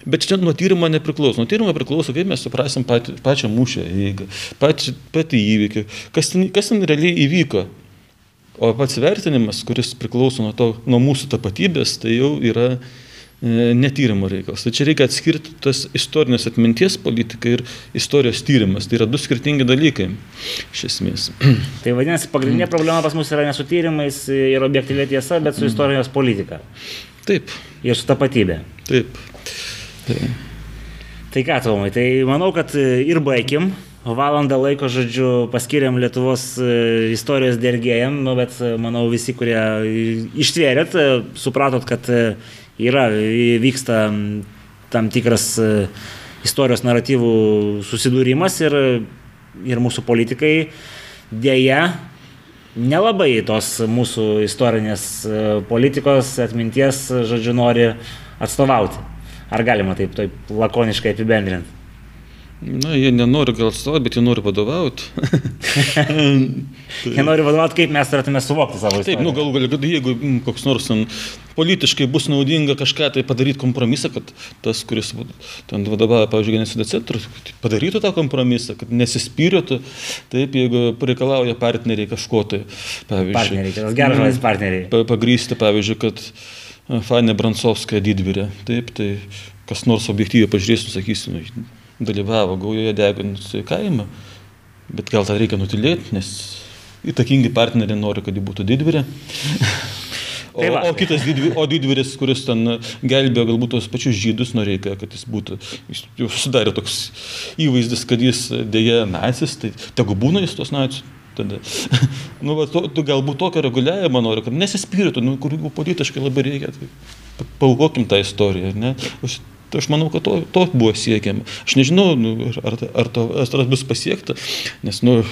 Bet čia nuo tyrimo nepriklauso. Nuo tyrimo priklauso, kaip mes suprasim patį, pačią mūšę eigą, patį, patį įvykį, kas ten, kas ten realiai įvyko. O pats vertinimas, kuris priklauso nuo, to, nuo mūsų tapatybės, tai jau yra netyrimo reikalas. Tai čia reikia atskirti tas istorinės atminties politika ir istorijos tyrimas. Tai yra du skirtingi dalykai iš esmės. Tai vadinasi, pagrindinė problema pas mus yra ne su tyrimais ir objektyvė tiesa, bet su istorijos politika. Taip. Ir su tapatybė. Taip. Taip. Tai ką, Tomai, tai manau, kad ir baigim. Valandą laiko, žodžiu, paskiriam Lietuvos e, istorijos dergėjim, nu, bet manau visi, kurie ištvėrėt, supratot, kad yra, vyksta tam tikras e, istorijos naratyvų susidūrimas ir, ir mūsų politikai dėja nelabai tos mūsų istorinės e, politikos atminties, žodžiu, nori atstovauti. Ar galima taip, taip lakoniškai apibendrinti? Na, jie nenori gal atstovauti, bet jie nori vadovauti. (laughs) jie nori vadovauti, kaip mes turėtume suvokti savo istoriją. Taip, nu galų galia, kad jeigu mm, koks nors ten politiškai bus naudinga kažką tai padaryti kompromisą, kad tas, kuris ten vadovauja, pavyzdžiui, genocido centrus, padarytų tą kompromisą, kad nesispyrėtų, taip, jeigu pareikalauja partneriai kažko tai, pavyzdžiui. Partneriai, tas geras žodis partneriai. Pagrysti, pavyzdžiui, kad Fanė Bransovska didvirė, taip, tai kas nors objektyviai pažiūrės, sakys, nu, dalyvavo gaujoje deginusi kaimą, bet gal tą reikia nutilėti, nes įtakingi partneriai nori, kad ji būtų didvirė. O, (laughs) tai o kitas didvyris, o didvyris, kuris ten gelbėjo galbūt tos pačius žydus, norėjo, kad jis būtų, jis jau sudarė toks įvaizdis, kad jis dėja nacis, tai tegu būna jis tos nacis. Tada. (laughs) nu, va, to, tu galbūt tokio reguliavimo nori, kad nesispirtų, nu, kur jeigu politiškai labai reikia, tai paukokim tą istoriją. Ne? Tai aš manau, kad to, to buvo siekiama. Aš nežinau, nu, ar, ar, to, ar bus pasiekta, nes, nu,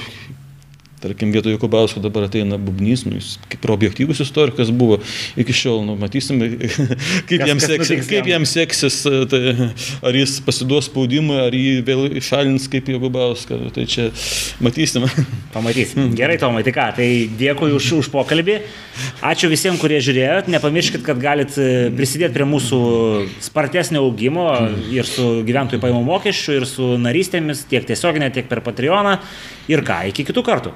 Tarkim, vietoj Jokubausko dabar ateina Bubnys, nu, jis kaip ir objektyvus istorikas buvo iki šiol, nu, matysime, (laughs) kaip, kas, jam, kas seksis, kaip jam seksis, tai, ar jis pasiduos spaudimui, ar jį vėl išalins kaip Jokubauską, tai čia matysime. Pamatysim. Gerai, Tomai, tai ką, tai dėkui už, už pokalbį, ačiū visiems, kurie žiūrėjot, nepamirškit, kad galit e, prisidėti prie mūsų spartesnio augimo ir su gyventojų pajamų mokesčiu, ir su narystėmis, tiek tiesioginė, tiek per Patreoną. Ir ką, iki kitų kartų.